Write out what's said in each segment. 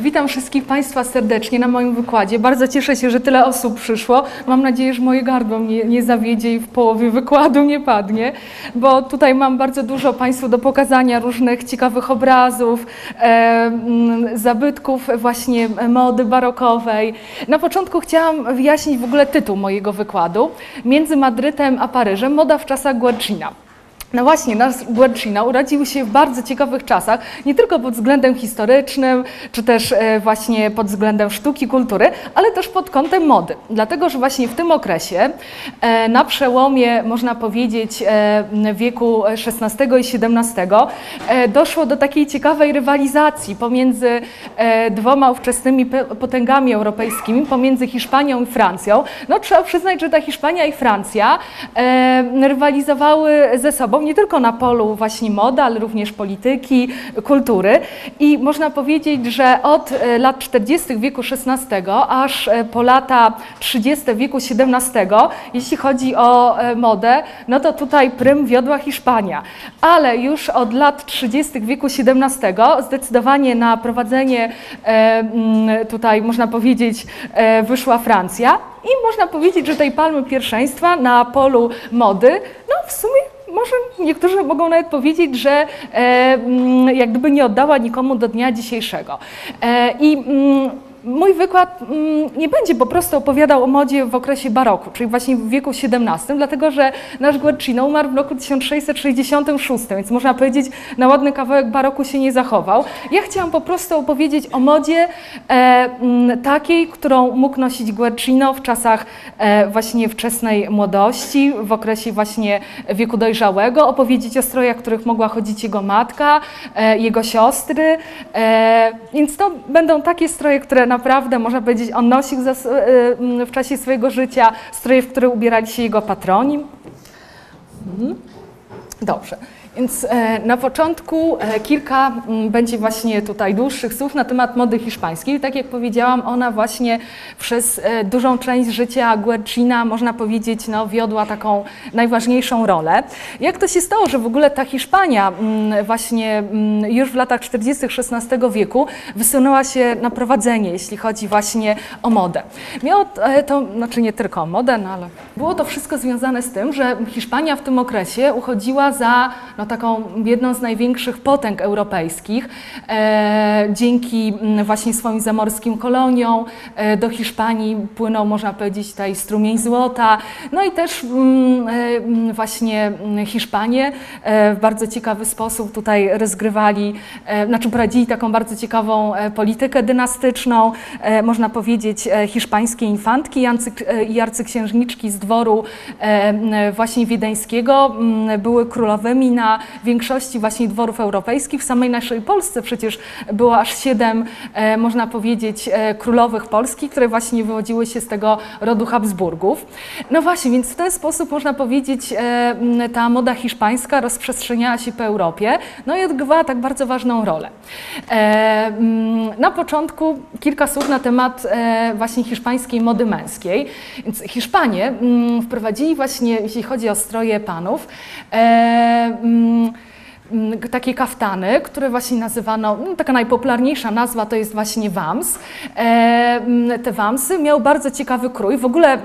Witam wszystkich Państwa serdecznie na moim wykładzie. Bardzo cieszę się, że tyle osób przyszło. Mam nadzieję, że moje gardło mnie nie zawiedzie i w połowie wykładu nie padnie, bo tutaj mam bardzo dużo Państwu do pokazania różnych ciekawych obrazów, e, zabytków właśnie mody barokowej. Na początku chciałam wyjaśnić w ogóle tytuł mojego wykładu. Między Madrytem a Paryżem moda w czasach Guercina. No właśnie, nasz Guercino urodził się w bardzo ciekawych czasach, nie tylko pod względem historycznym, czy też e, właśnie pod względem sztuki, kultury, ale też pod kątem mody. Dlatego, że właśnie w tym okresie, e, na przełomie, można powiedzieć, e, wieku XVI i XVII, doszło do takiej ciekawej rywalizacji pomiędzy dwoma ówczesnymi potęgami europejskimi, pomiędzy Hiszpanią i Francją. No trzeba przyznać, że ta Hiszpania i Francja rywalizowały ze sobą nie tylko na polu właśnie mody, ale również polityki, kultury. I można powiedzieć, że od e, lat 40. wieku XVI aż e, po lata 30. wieku XVII, jeśli chodzi o e, modę, no to tutaj prym wiodła Hiszpania. Ale już od lat 30. wieku XVII zdecydowanie na prowadzenie tutaj, można powiedzieć, wyszła Francja. I można powiedzieć, że tej palmy pierwszeństwa na polu mody, no w sumie może niektórzy mogą nawet powiedzieć, że e, mm, jak gdyby nie oddała nikomu do dnia dzisiejszego. E, I mm, mój wykład mm, nie będzie po prostu opowiadał o modzie w okresie baroku, czyli właśnie w wieku XVII, dlatego że nasz Guercino umarł w roku 1666, więc można powiedzieć, na ładny kawałek baroku się nie zachował. Ja chciałam po prostu opowiedzieć o modzie e, mm, takiej, którą mógł nosić Guercino w czasach e, właśnie wczesnej młodości, w okresie właśnie wieku dojrzałego, opowiedzieć o strojach, których mogła chodzić jego matka, e, jego siostry, więc to będą takie stroje, które na naprawdę, można powiedzieć, on nosił e, w czasie swojego życia stroje, w które ubierali się jego patroni. Mhm. Dobrze. Więc e, na początku e, kilka mm, będzie właśnie tutaj dłuższych słów na temat mody hiszpańskiej. Tak jak powiedziałam, ona właśnie przez e, dużą część życia Guercina, można powiedzieć, no, wiodła taką najważniejszą rolę. Jak to się stało, że w ogóle ta Hiszpania mm, właśnie mm, już w latach 40. XVI wieku wysunęła się na prowadzenie, jeśli chodzi właśnie o modę. Miało to, znaczy nie tylko o modę, no ale było to wszystko związane z tym, że Hiszpania w tym okresie uchodziła za no, taką jedną z największych potęg europejskich. E, dzięki mm, właśnie swoim zamorskim koloniom e, do Hiszpanii płynął, można powiedzieć, tutaj strumień złota. No i też mm, e, mm, właśnie Hiszpanie w bardzo ciekawy sposób tutaj rozgrywali, znaczy prowadzili taką bardzo ciekawą politykę dynastyczną. Można powiedzieć, hiszpańskie infantki i arcyksiężniczki z dworu właśnie wiedeńskiego były królowymi na większości właśnie dworów europejskich. W samej naszej Polsce przecież było aż siedem, e, można powiedzieć, e, królowych Polski, które właśnie wywodziły się z tego rodu Habsburgów. No właśnie, więc w ten sposób można powiedzieć, e, ta moda hiszpańska rozprzestrzeniała się po Europie, no i odgrywała tak bardzo ważną rolę. Na początku kilka słów na temat właśnie hiszpańskiej mody męskiej. Więc Hiszpanie wprowadzili właśnie, jeśli chodzi o stroje panów, takie kaftany, które właśnie nazywano, no, taka najpopularniejsza nazwa to jest właśnie wams. E, mm, te wamsy miały bardzo ciekawy krój. W ogóle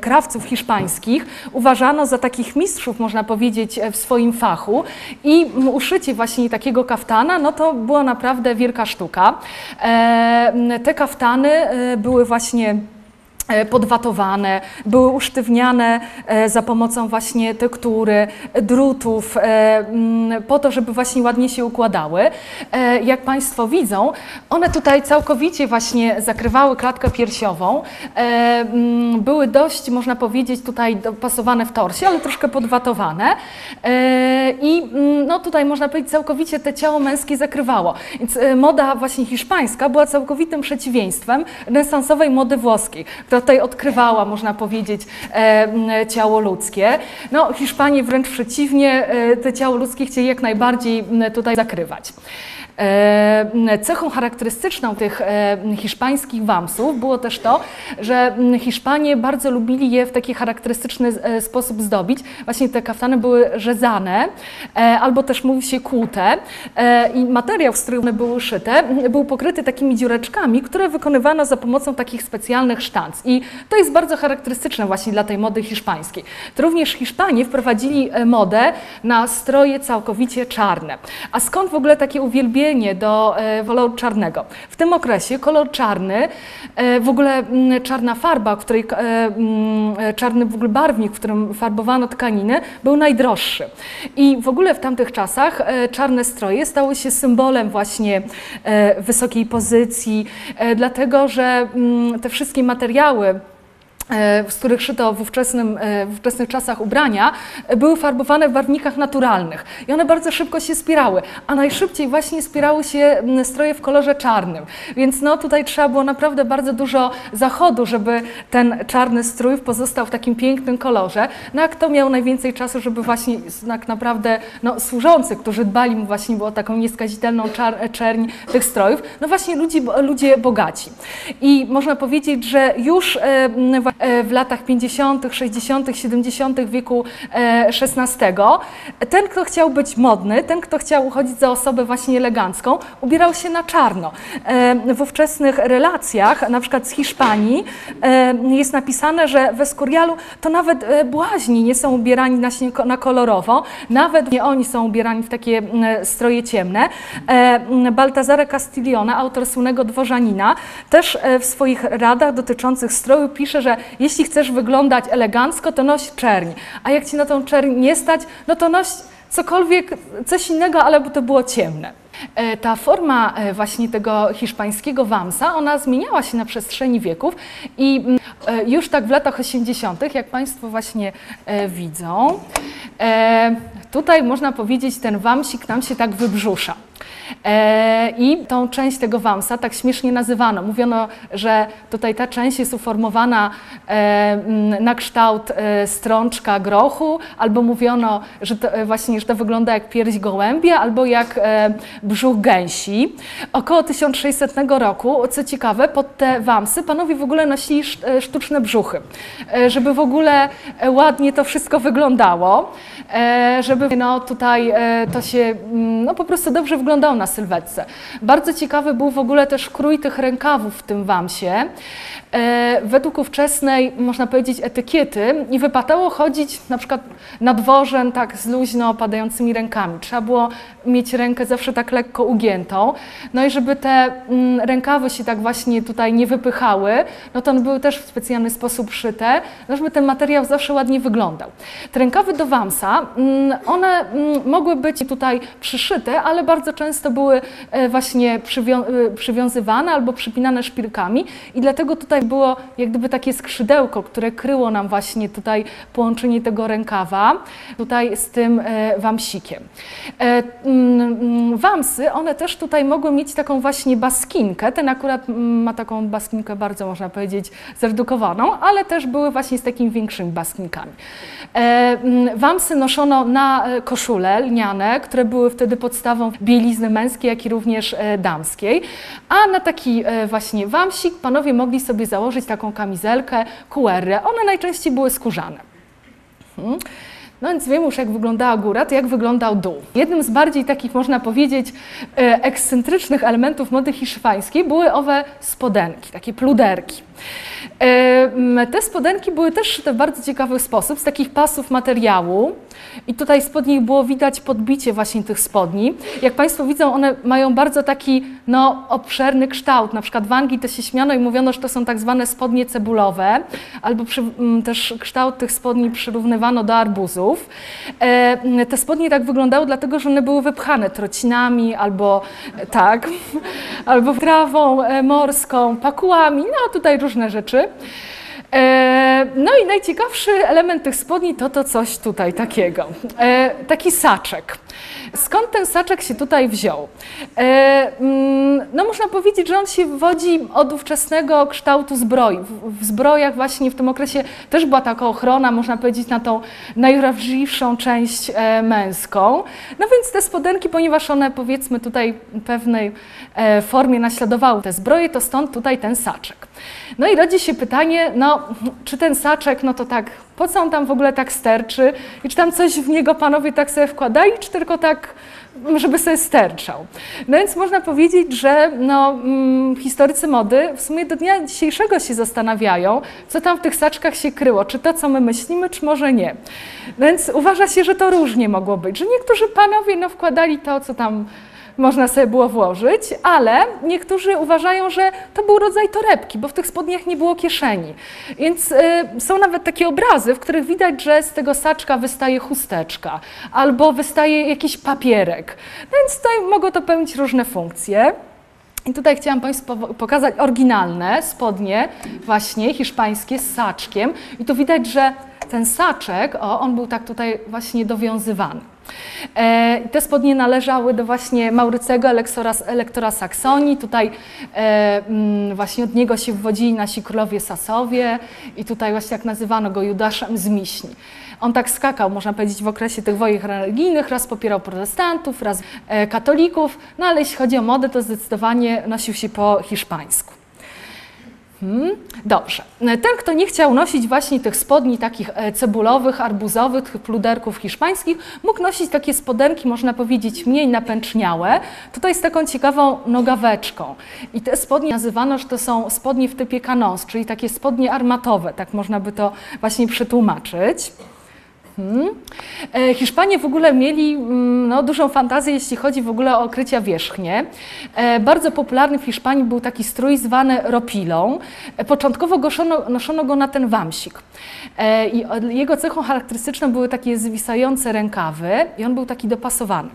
krawców hiszpańskich uważano za takich mistrzów, można powiedzieć, w swoim fachu i uszycie właśnie takiego kaftana, no to była naprawdę wielka sztuka. E, te kaftany e, były właśnie E, podwatowane, były usztywniane e, za pomocą właśnie tektury, drutów, e, mm, po to, żeby właśnie ładnie się układały. Jak Państwo widzą, one tutaj całkowicie właśnie zakrywały klatkę piersiową, mm, były dość, można powiedzieć, tutaj dopasowane w torsie, ale troszkę podwatowane i mm, no tutaj można powiedzieć całkowicie te ciało męskie zakrywało. Więc moda właśnie hiszpańska była całkowitym przeciwieństwem renesansowej mody włoskiej, która tutaj odkrywała, można powiedzieć, e, ciało ludzkie. No, Hiszpanie wręcz przeciwnie, e, te ciało ludzkie chcieli jak najbardziej tutaj zakrywać. E, cechą charakterystyczną tych e, hiszpańskich wamsów było też to, że Hiszpanie bardzo lubili je w taki charakterystyczny e, sposób zdobić. Właśnie te kaftany były rzezane albo też mówi się kłute i materiał, z którym one były szyte, był pokryty takimi dziureczkami, które wykonywano za pomocą takich specjalnych sztanc. I to jest bardzo charakterystyczne właśnie dla tej mody hiszpańskiej. To również Hiszpanie wprowadzili modę na stroje całkowicie czarne. A skąd w ogóle takie uwielbienie do e, koloru czarnego. W tym okresie kolor czarny, e, w ogóle mm, czarna farba, której, e, mm, czarny w ogóle barwnik, w którym farbowano tkaniny, był najdroższy. I w ogóle w tamtych czasach czarne stroje stały się symbolem właśnie wysokiej pozycji, dlatego że mm, te wszystkie materiały, E, z których szyto w, e, w ówczesnych czasach ubrania, były farbowane w barwnikach naturalnych i one bardzo szybko się spierały, a najszybciej właśnie spierały się stroje w kolorze czarnym. Więc no tutaj trzeba było naprawdę bardzo dużo zachodu, żeby ten czarny strój pozostał w takim pięknym kolorze. No a kto miał najwięcej czasu, żeby właśnie tak naprawdę no, służący, którzy dbali mu właśnie o taką nieskazitelną czar, czerń tych strojów, no właśnie ludzie, ludzie bogaci. I można powiedzieć, że już e, E, w latach 50., 60., 70. wieku XVI. E, ten, kto chciał być modny, ten, kto chciał uchodzić za osobę właśnie elegancką, ubierał się na czarno. E, w ówczesnych relacjach, na przykład z Hiszpanii, jest napisane, że w Escorialu to nawet błaźni nie są ubierani na, kolorowo, nawet nie oni są ubierani w takie stroje ciemne. Baltazare Castiglione, autor słynnego Dworzanina, też w swoich radach dotyczących stroju pisze, że jeśli chcesz wyglądać elegancko, to noś czerń, a jak ci na tą czerń nie stać, no to noś cokolwiek, coś innego, ale by to było ciemne. E, ta forma e, właśnie tego hiszpańskiego wamsa, ona zmieniała się na przestrzeni wieków i mm, e, już tak w latach 80., jak Państwo właśnie widzą, tutaj można powiedzieć, ten wamsik nam się tak wybrzusza. E, I tą część tego wamsa tak śmiesznie nazywano. Mówiono, że tutaj ta część jest uformowana e, na kształt e, strączka grochu, albo mówiono, że to, właśnie że to wygląda jak pierś gołębia, albo jak brzuch gęsi. Około 1600 roku, co ciekawe, pod te wamsy panowie w ogóle nosili sztuczne brzuchy, żeby w ogóle ładnie to wszystko wyglądało, żeby no, tutaj to się no, po prostu dobrze wyglądało na sylwetce. Bardzo ciekawy był w ogóle też krój tych rękawów w tym wamsie. E, według ówczesnej, można powiedzieć, etykiety i wypadało chodzić na przykład na dworze tak z luźno opadającymi rękami. Trzeba było mieć rękę zawsze tak lekko ugiętą. No i żeby te mm, rękawy się tak właśnie tutaj nie wypychały, no to one były też w specjalny sposób szyte, no żeby ten materiał zawsze ładnie wyglądał. Te rękawy do wamsa, mm, one mm, mogły być tutaj przyszyte, ale bardzo często były e, właśnie przywią e, przywiązywane albo przypinane szpilkami i dlatego tutaj było jak gdyby takie skrzydełko, które kryło nam właśnie tutaj połączenie tego rękawa tutaj z tym e, wamsikiem. Mm, wamsy, one też tutaj mogły mieć taką właśnie baskinkę. Ten akurat ma taką baskinkę bardzo, można powiedzieć, zredukowaną, ale też były właśnie z takimi większymi baskinkami. Mm, wamsy noszono na koszule lniane, które były wtedy podstawą bielizny męskiej, jak i również e, damskiej. A na taki e, właśnie wamsik panowie mogli sobie założyć taką kamizelkę, kuerrę. One najczęściej były skórzane. Hmm. No więc wiemy już, jak wyglądała góra, to jak wyglądał dół. Jednym z bardziej takich, można powiedzieć, e, ekscentrycznych elementów mody hiszpańskiej były owe spodenki, takie pluderki. Te spodenki były też w bardzo ciekawy sposób, z takich pasów materiału. I tutaj spod nich było widać podbicie właśnie tych spodni. Jak Państwo widzą, one mają bardzo taki no, obszerny kształt. Na przykład w Anglii to się śmiano i mówiono, że to są tak zwane spodnie cebulowe, albo przy, też kształt tych spodni przyrównywano do arbuzów. E, te spodnie tak wyglądały dlatego, że one były wypchane trocinami albo tak, albo trawą e, morską, pakułami, no tutaj różne rzeczy. E, no i najciekawszy element tych spodni to to coś tutaj takiego. E, taki saczek. Skąd ten saczek się tutaj wziął? E, mm, no można powiedzieć, że on się wodzi od ówczesnego kształtu zbroi. W, zbrojach właśnie w tym okresie też była taka ochrona, można powiedzieć, na tą najwrażliwszą część e, męską. No więc te spodenki, ponieważ one powiedzmy tutaj pewnej e, formie naśladowały te zbroje, to stąd tutaj ten saczek. No i rodzi się pytanie, no czy ten saczek, no to tak, po co on tam w ogóle tak sterczy i czy tam coś w niego panowie tak sobie wkładali, czy tylko tak, żeby sobie sterczał. No więc można powiedzieć, że no, mm, historycy mody w sumie do dnia dzisiejszego się zastanawiają, co tam w tych saczkach się kryło, czy to, co my myślimy, czy może nie. No więc uważa się, że to różnie mogło być, że niektórzy panowie no, wkładali to, co tam można sobie było włożyć, ale niektórzy uważają, że to był rodzaj torebki, bo w tych spodniach nie było kieszeni. Więc y, są nawet takie obrazy, w których widać, że z tego saczka wystaje chusteczka albo wystaje jakiś papierek. Więc tutaj mogą to pełnić różne funkcje. I tutaj chciałam Państwu pokazać oryginalne spodnie, właśnie hiszpańskie z saczkiem. I tu widać, że ten saczek, o, on był tak tutaj właśnie dowiązywany. E, te spodnie należały do właśnie Maurycego, elektora, elektora Saksonii. Tutaj e, mm, właśnie od niego się wywodzili nasi królowie Sasowie i tutaj właśnie jak nazywano go Judaszem z Miśni. On tak skakał, można powiedzieć, w okresie tych wojen religijnych, raz popierał protestantów, raz e, katolików, no ale jeśli chodzi o modę, to zdecydowanie nosił się po hiszpańsku. Hmm, dobrze. Ten, kto nie chciał nosić właśnie tych spodni takich e, cebulowych, arbuzowych, pluderków hiszpańskich, mógł nosić takie spodenki, można powiedzieć, mniej napęczniałe, tutaj z taką ciekawą nogaweczką. I te spodnie nazywano, że to są spodnie w typie canons, czyli takie spodnie armatowe, tak można by to właśnie przetłumaczyć. Hmm. Hiszpanie w ogóle mieli mm, no, dużą fantazję, jeśli chodzi w ogóle o okrycia wierzchnie. E, bardzo popularny w Hiszpanii był taki strój zwany ropilą. E, początkowo noszono, noszono go na ten wamsik. I jego cechą charakterystyczną były takie zwisające rękawy i on był taki dopasowany.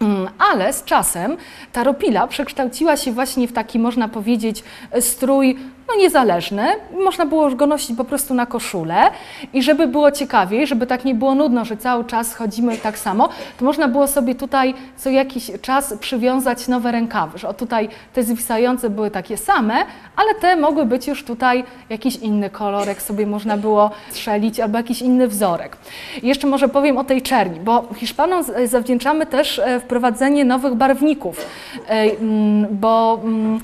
Mm, ale z czasem ta ropila przekształciła się właśnie w taki, można powiedzieć, strój no niezależny. Można było go nosić po prostu na koszulę i żeby było ciekawiej, żeby tak nie było nudno, że cały czas chodzimy tak samo, to można było sobie tutaj co jakiś czas przywiązać nowe rękawy, że o tutaj te zwisające były takie same, ale te mogły być już tutaj jakiś inny kolorek sobie można było strzelić albo jakiś inny wzorek. I jeszcze może powiem o tej czerni, bo Hiszpanom zawdzięczamy też e, wprowadzenie nowych barwników, e, mm, bo mm,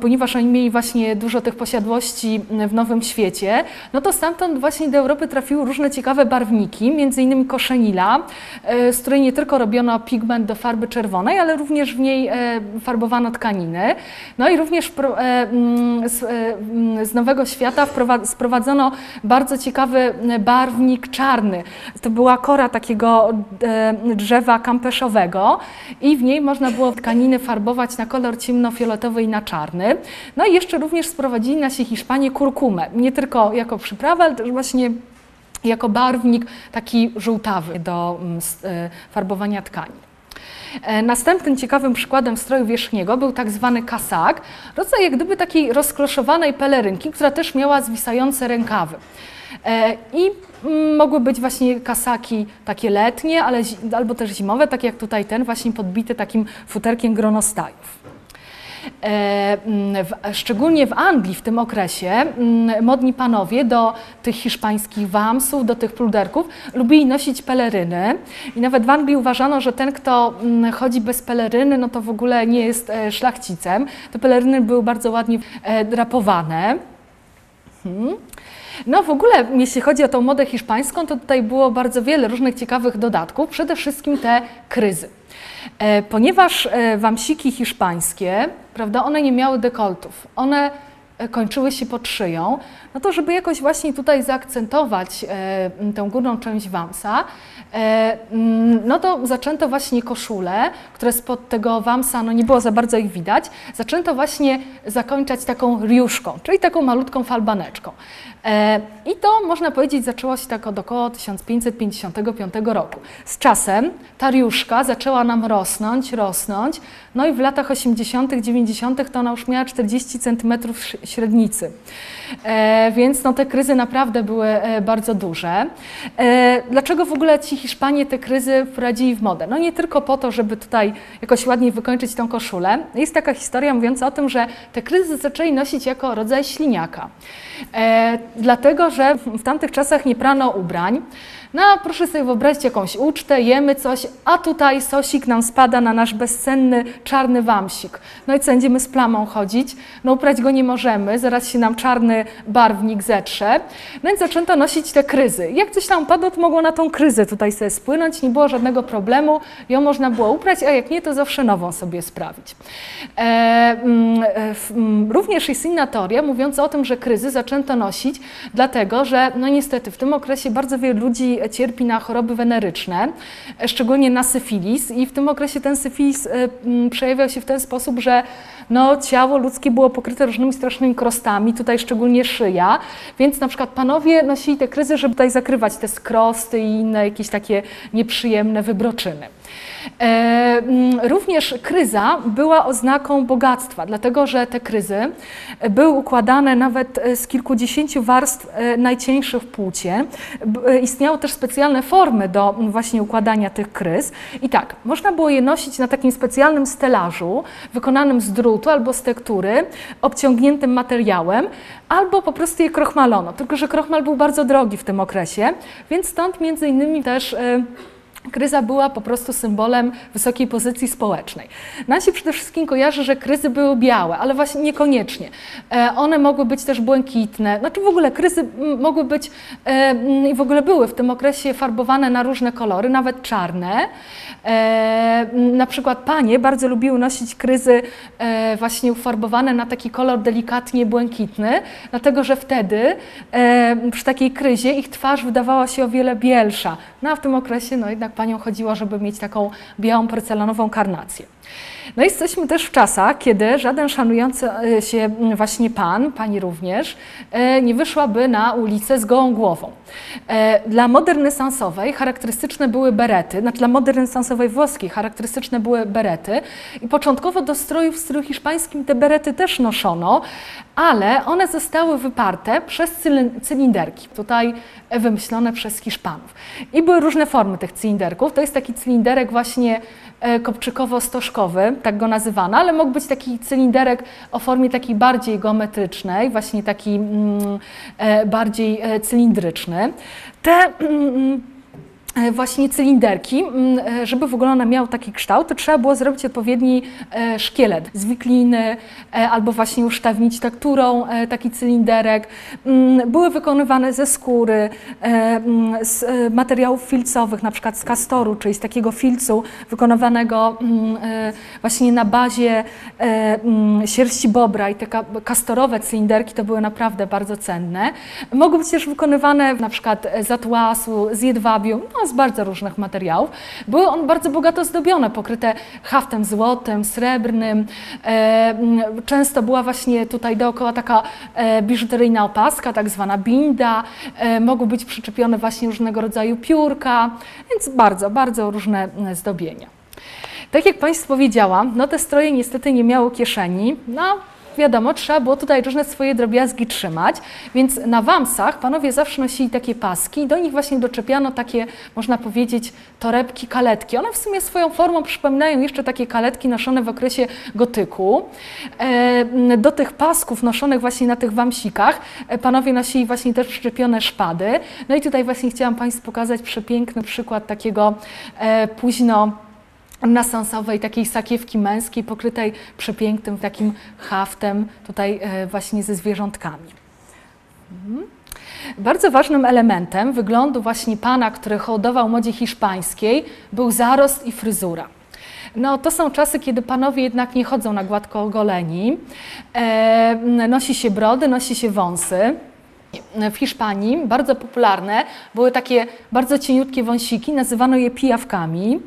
ponieważ oni mieli właśnie dużo tych posiadłości w Nowym Świecie, no to stamtąd właśnie do Europy trafiły różne ciekawe barwniki, między innymi koszenila, e, z której nie tylko robiono pigment do farby czerwonej, ale również w niej e, farbowano tkaniny. No i również z Nowego Świata sprowadzono bardzo ciekawy barwnik czarny. To była kora takiego drzewa kampeszowego i w niej można było tkaniny farbować na kolor ciemnofioletowy i na na czarny. No i jeszcze również sprowadzili nasi Hiszpanie kurkumę, nie tylko jako przyprawę, ale też właśnie jako barwnik taki żółtawy do mm, e, farbowania tkanin. E, następnym ciekawym przykładem stroju wierzchniego był tak zwany kasak, rodzaj jak gdyby takiej rozkloszowanej pelerynki, która też miała zwisające rękawy. E, I mm, mogły być właśnie kasaki takie letnie, ale, albo też zimowe, tak jak tutaj ten, właśnie podbity takim futerkiem gronostajów. E, mm, szczególnie w Anglii w tym okresie mm, modni panowie do tych hiszpańskich wamsów, do tych pluderków lubili nosić peleryny i nawet w Anglii uważano, że ten, kto mm, chodzi bez peleryny, no to w ogóle nie jest e, szlachcicem. Te peleryny były bardzo ładnie e, drapowane. Hmm. No w ogóle, jeśli chodzi o tą modę hiszpańską, to tutaj było bardzo wiele różnych ciekawych dodatków, przede wszystkim te kryzy. E, ponieważ e, wamsiki hiszpańskie, prawda, one nie miały dekoltów, one kończyły się pod szyją, no to żeby jakoś właśnie tutaj zaakcentować tę górną część wamsa, no to zaczęto właśnie koszule, które spod tego wamsa no nie było za bardzo ich widać, zaczęto właśnie zakończać taką riuszką, czyli taką malutką falbaneczką. E, I to można powiedzieć zaczęło się tak od około 1555 roku. Z czasem ta riuszka zaczęła nam rosnąć, rosnąć, no i w latach 80., 90. to ona już miała 40 cm średnicy. E, więc no, te kryzy naprawdę były e, bardzo duże. E, dlaczego w ogóle ci Hiszpanie te kryzy wprowadzili w modę? No nie tylko po to, żeby tutaj jakoś ładniej wykończyć tą koszulę. Jest taka historia mówiąca o tym, że te kryzy zaczęli nosić jako rodzaj śliniaka. Dlatego, że w tamtych czasach nie prano ubrań. No, proszę sobie wyobrazić jakąś ucztę, jemy coś, a tutaj sosik nam spada na nasz bezcenny czarny wamsik. No i co, będziemy z plamą chodzić? No uprać go nie możemy, zaraz się nam czarny barwnik zetrze. No więc zaczęto nosić te kryzy. Jak coś tam padło, to mogło na tą kryzę tutaj sobie spłynąć, nie było żadnego problemu, ją można było uprać, a jak nie, to zawsze nową sobie sprawić. E, mm, e, mm, również jest inna teoria mówiąca o tym, że kryzy zaczęto nosić, dlatego że no niestety w tym okresie bardzo wielu ludzi cierpi na choroby weneryczne, szczególnie na syfilis. I w tym okresie ten syfilis e, przejawiał się w ten sposób, że no, ciało ludzkie było pokryte różnymi strasznymi krostami, tutaj szczególnie szyja, więc na przykład panowie nosili te kryzy, żeby tutaj zakrywać te skrosty i inne jakieś takie nieprzyjemne wybroczyny. E, mm, również kryza była oznaką bogactwa, dlatego że te kryzy były układane nawet e, z kilkudziesięciu warstw e, najcieńszych w płócie. Istniały też specjalne formy do właśnie układania tych kryz. I tak, można było je nosić na takim specjalnym stelażu, wykonanym z drutu albo z tektury, obciągniętym materiałem, albo po prostu je krochmalono. Tylko, że krochmal był bardzo drogi w tym okresie, więc stąd między innymi też Kryza była po prostu symbolem wysokiej pozycji społecznej. Nam się przede wszystkim kojarzy, że kryzy były białe, ale właśnie niekoniecznie. E, one mogły być też błękitne, znaczy w ogóle kryzy mogły być e, i w ogóle były w tym okresie farbowane na różne kolory, nawet czarne. E, na przykład panie bardzo lubiły nosić kryzy właśnie ufarbowane na taki kolor delikatnie błękitny, dlatego że wtedy przy takiej kryzie ich twarz wydawała się o wiele bielsza. No a w tym okresie no jednak panią chodziło, żeby mieć taką białą porcelanową karnację. No jesteśmy też w czasach, kiedy żaden szanujący e, się właśnie pan, pani również, e, nie wyszłaby na ulicę z gołą głową. E, dla mody renesansowej charakterystyczne były berety, znaczy dla mody renesansowej włoskiej charakterystyczne były berety i początkowo do strojów w stylu hiszpańskim te berety też noszono, ale one zostały wyparte przez cylinderki, tutaj wymyślone przez Hiszpanów. I były różne formy tych cylinderków. To jest taki cylinderek właśnie kopczykowo-stożkowy, tak go nazywano, ale mógł być taki cylinderek o formie takiej bardziej geometrycznej, właśnie taki mm, e, bardziej e, cylindryczny. Te mm, E, właśnie cylinderki, mm, e, żeby w ogóle ona miała taki kształt, to trzeba było zrobić odpowiedni e, szkielet z wikliny albo właśnie usztawnić tekturą taki cylinderek. Mm, były wykonywane ze skóry, mm, z materiałów filcowych, na przykład z kastoru, czyli z takiego filcu wykonywanego właśnie na bazie sierści bobra i te kastorowe cylinderki to były naprawdę bardzo cenne. Mogły być też wykonywane na przykład z atłasu, z jedwabiu, no, z bardzo różnych materiałów. Były one bardzo bogato zdobione, pokryte haftem złotym, srebrnym. E, często była właśnie tutaj dookoła taka e, biżuteryjna opaska, tak zwana binda. E, mogły być przyczepione właśnie różnego rodzaju piórka, więc bardzo, bardzo różne zdobienia. Tak jak Państwu powiedziałam, no te stroje niestety nie miały kieszeni. No, wiadomo, trzeba było tutaj różne swoje drobiazgi trzymać, więc na wamsach panowie zawsze nosili takie paski i do nich właśnie doczepiano takie, można powiedzieć, torebki, kaletki. One w sumie swoją formą przypominają jeszcze takie kaletki noszone w okresie gotyku. E, do tych pasków noszonych właśnie na tych wamsikach e, panowie nosili właśnie też przyczepione szpady. No i tutaj właśnie chciałam Państwu pokazać przepiękny przykład takiego e, późno nasansowej, takiej sakiewki męskiej, pokrytej przepięknym takim haftem, tutaj e, właśnie ze zwierzątkami. Mhm. Bardzo ważnym elementem wyglądu właśnie pana, który hołdował modzie hiszpańskiej, był zarost i fryzura. No, to są czasy, kiedy panowie jednak nie chodzą na gładko ogoleni. E, nosi się brody, nosi się wąsy. W Hiszpanii bardzo popularne były takie bardzo cieniutkie wąsiki, nazywano je pijawkami.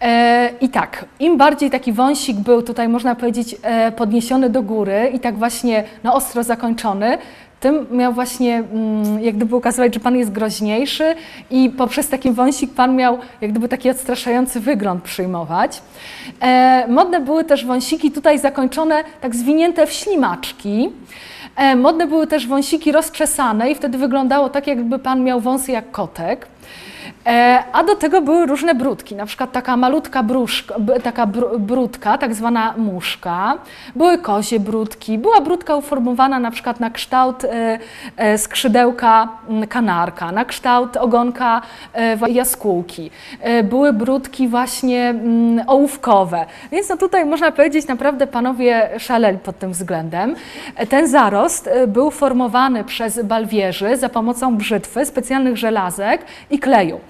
E, I tak, im bardziej taki wąsik był tutaj, można powiedzieć, e, podniesiony do góry i tak właśnie no, ostro zakończony, tym miał właśnie mm, jak gdyby ukazywać, że Pan jest groźniejszy i poprzez taki wąsik Pan miał jak gdyby taki odstraszający wygląd przyjmować. E, modne były też wąsiki tutaj zakończone, tak zwinięte w ślimaczki. Modne były też wąsiki rozczesane i wtedy wyglądało tak, jakby pan miał wąsy jak kotek. E, a do tego były różne brudki, na przykład taka malutka bruszka, taka brudka, tak zwana muszka. Były kozie brudki, była brudka uformowana na przykład na kształt e, e, skrzydełka kanarka, na kształt ogonka jaskółki. Były brudki właśnie ołówkowe. Więc no tutaj można powiedzieć, naprawdę panowie szaleli pod tym względem. Ten zarost był formowany przez balwierzy za pomocą brzytwy, specjalnych żelazek i kleju.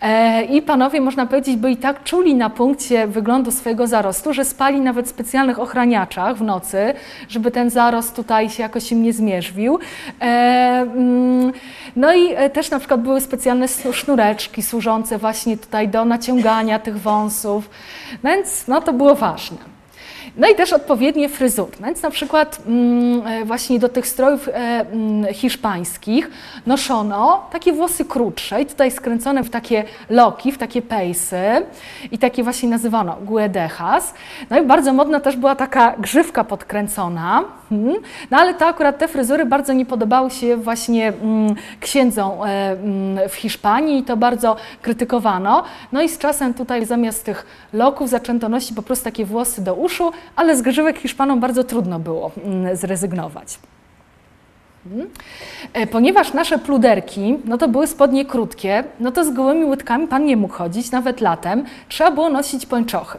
E, I panowie, można powiedzieć, byli tak czuli na punkcie wyglądu swojego zarostu, że spali nawet w specjalnych ochraniaczach w nocy, żeby ten zarost tutaj się jakoś im nie zmierzwił. E, mm, no i e, też na przykład były specjalne sznureczki służące właśnie tutaj do naciągania tych wąsów, więc no to było ważne. No i też odpowiednie fryzury. No więc na przykład mm, e, właśnie do tych strojów e, mm, hiszpańskich noszono takie włosy krótsze i tutaj skręcone w takie loki, w takie pejsy i takie właśnie nazywano guedejas. No i bardzo modna też była taka grzywka podkręcona. Hmm. No ale to akurat te fryzury bardzo nie podobały się właśnie mm, księdzom e, w Hiszpanii i to bardzo krytykowano. No i z czasem tutaj zamiast tych loków zaczęto nosić po prostu takie włosy do uszu, ale z grzywek Hiszpanom bardzo trudno było mm, zrezygnować. Mhm. E, ponieważ nasze pluderki, no to były spodnie krótkie, no to z gołymi łydkami pan nie mógł chodzić, nawet latem. Trzeba było nosić pończochy.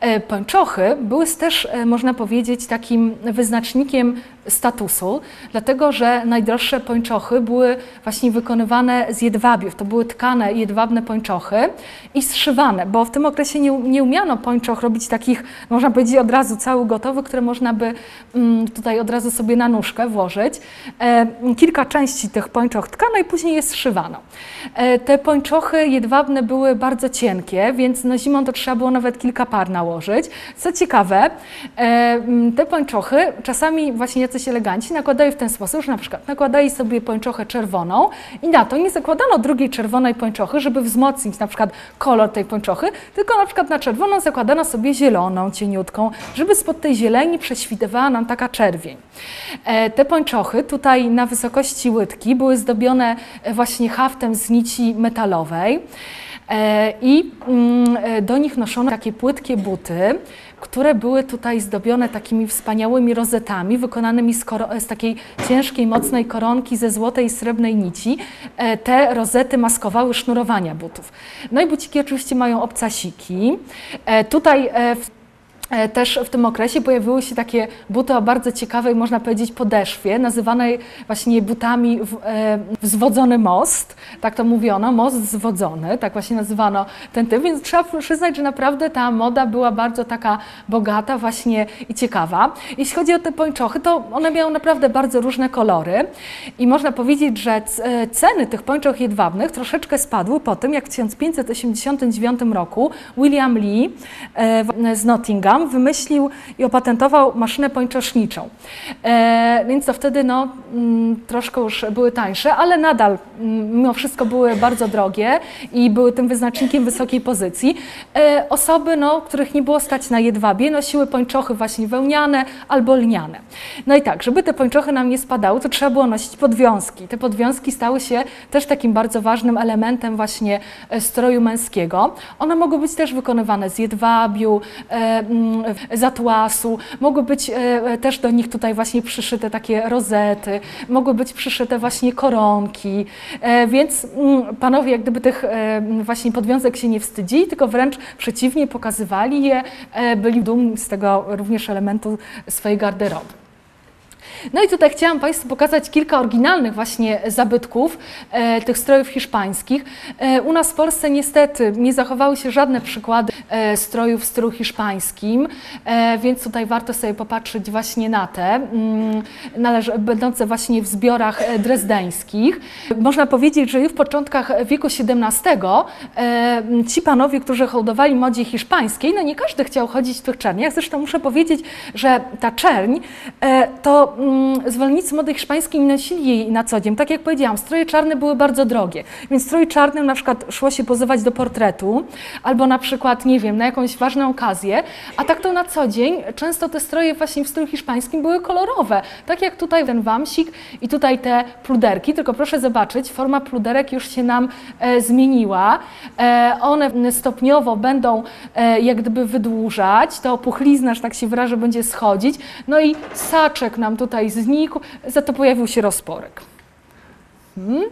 E, pończochy były też, e, można powiedzieć, takim wyznacznikiem statusu, dlatego że najdroższe pończochy były właśnie wykonywane z jedwabiów. To były tkane jedwabne pończochy i zszywane, bo w tym okresie nie, nie umiano pończoch robić takich, można powiedzieć, od razu cały gotowy, które można by mm, tutaj od razu sobie na nóżkę włożyć. E, kilka części tych pończoch tkano i później je zszywano. E, te pończochy jedwabne były bardzo cienkie, więc no zimą to trzeba było nawet kilka par nałożyć. Co ciekawe, e, te pończochy czasami właśnie jacyś eleganci nakładają w ten sposób, że na przykład nakładali sobie pończochę czerwoną i na to nie zakładano drugiej czerwonej pończochy, żeby wzmocnić na przykład kolor tej pończochy, tylko na przykład na czerwoną zakładano sobie zieloną, cieniutką, żeby spod tej zieleni prześwitywała nam taka czerwień. Te pończochy tutaj na wysokości łydki były zdobione e, właśnie haftem z nici metalowej e, i mm, e, do nich noszono takie płytkie buty, które były tutaj zdobione takimi wspaniałymi rozetami wykonanymi z, z, takiej ciężkiej, mocnej koronki ze złotej i srebrnej nici. Te rozety maskowały sznurowania butów. No i buciki oczywiście mają obcasiki. Tutaj w E, też w tym okresie pojawiły się takie buty o bardzo ciekawej, można powiedzieć, podeszwie, nazywanej właśnie butami w, e, most, tak to mówiono, most zwodzony, tak właśnie nazywano ten typ, więc trzeba przyznać, że naprawdę ta moda była bardzo taka bogata właśnie i ciekawa. Jeśli chodzi o te pończochy, to one miały naprawdę bardzo różne kolory. I można powiedzieć, że e, ceny tych pończoch jedwabnych troszeczkę spadły po tym, jak w 1589 roku William Lee e, z Nottingham wymyślił i opatentował maszynę pończoszniczą. E, więc to wtedy no, mm, troszkę już były tańsze, ale nadal mm, mimo wszystko były bardzo drogie i były tym wyznacznikiem wysokiej pozycji. E, osoby, no, których nie było stać na jedwabie, nosiły pończochy właśnie wełniane albo lniane. No i tak, żeby te pończochy nam nie spadały, to trzeba było nosić podwiązki. Te podwiązki stały się też takim bardzo ważnym elementem właśnie e, stroju męskiego. One mogły być też wykonywane z jedwabiu, e, mm, z atłasu, mogły być e, e, też do nich tutaj właśnie przyszyte takie rozety, mogły być przyszyte właśnie koronki, e, więc mm, panowie jak gdyby tych właśnie podwiązek się nie wstydzili, tylko wręcz przeciwnie pokazywali je, byli dumni z tego również elementu swojej garderoby. No i tutaj chciałam Państwu pokazać kilka oryginalnych właśnie zabytków e, tych strojów hiszpańskich. E, u nas w Polsce niestety nie zachowały się żadne przykłady e, strojów w stylu hiszpańskim, e, więc tutaj warto sobie popatrzeć właśnie na te, mm, należy, będące właśnie w zbiorach e, drezdeńskich. Można powiedzieć, że już w początkach wieku XVII e, ci panowie, którzy hołdowali modzie hiszpańskiej, no nie każdy chciał chodzić w tych czerniach, zresztą muszę powiedzieć, że ta czerń to mm, zwolennicy mody hiszpańskiej nie nosili jej na co dzień. Tak jak powiedziałam, stroje czarne były bardzo drogie, więc strój czarnym na przykład szło się pozować do portretu, albo na przykład, nie wiem, na jakąś ważną okazję, a tak to na co dzień często te stroje właśnie w stylu hiszpańskim były kolorowe, tak jak tutaj ten wamsik i tutaj te pluderki, tylko proszę zobaczyć, forma pluderek już się nam e, zmieniła, e, one stopniowo będą e, jak gdyby wydłużać, to opuchlizna, że tak się wyrażę, będzie schodzić, no i saczek nam tutaj znikł, za to pojawił się rozporek. Hmm.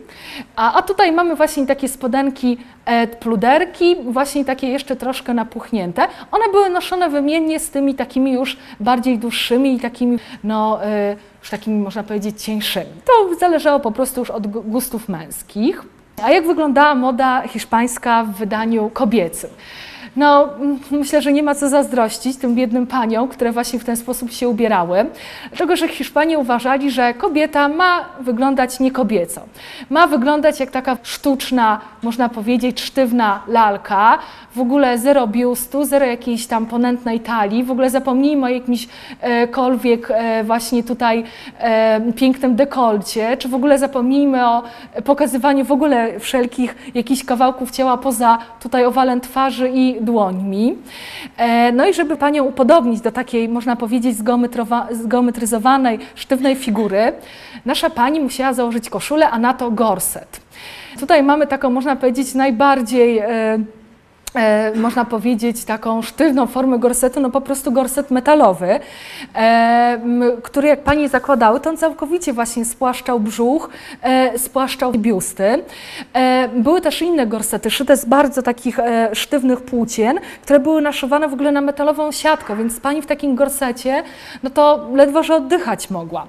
A, a tutaj mamy właśnie takie spodenki e, pluderki, właśnie takie jeszcze troszkę napuchnięte. One były noszone wymiennie z tymi takimi już bardziej dłuższymi i takimi, no, e, już takimi można powiedzieć cieńszymi. To zależało po prostu już od gustów męskich. A jak wyglądała moda hiszpańska w wydaniu kobiecym? No, myślę, że nie ma co zazdrościć tym biednym paniom, które właśnie w ten sposób się ubierały. Dlatego, że Hiszpanie uważali, że kobieta ma wyglądać nie kobieco. Ma wyglądać jak taka sztuczna, można powiedzieć, sztywna lalka. W ogóle zero biustu, zero jakiejś tam ponętnej talii. W ogóle zapomnijmy o jakimśkolwiek e, właśnie tutaj e, pięknym dekolcie, czy w ogóle zapomnijmy o pokazywaniu w ogóle wszelkich jakichś kawałków ciała poza tutaj owalem twarzy i dłońmi. E, no i żeby panią upodobnić do takiej, można powiedzieć, zgeometryzowanej, sztywnej figury, nasza pani musiała założyć koszulę, a na to gorset. Tutaj mamy taką, można powiedzieć, najbardziej e, można powiedzieć, taką sztywną formę gorsetu, no po prostu gorset metalowy, e, który jak Panie zakładały, to on całkowicie właśnie spłaszczał brzuch, e, spłaszczał biusty. E, były też inne gorsety, szyte z bardzo takich e, sztywnych płócien, które były naszywane w ogóle na metalową siatkę, więc Pani w takim gorsecie, no to ledwo, że oddychać mogła.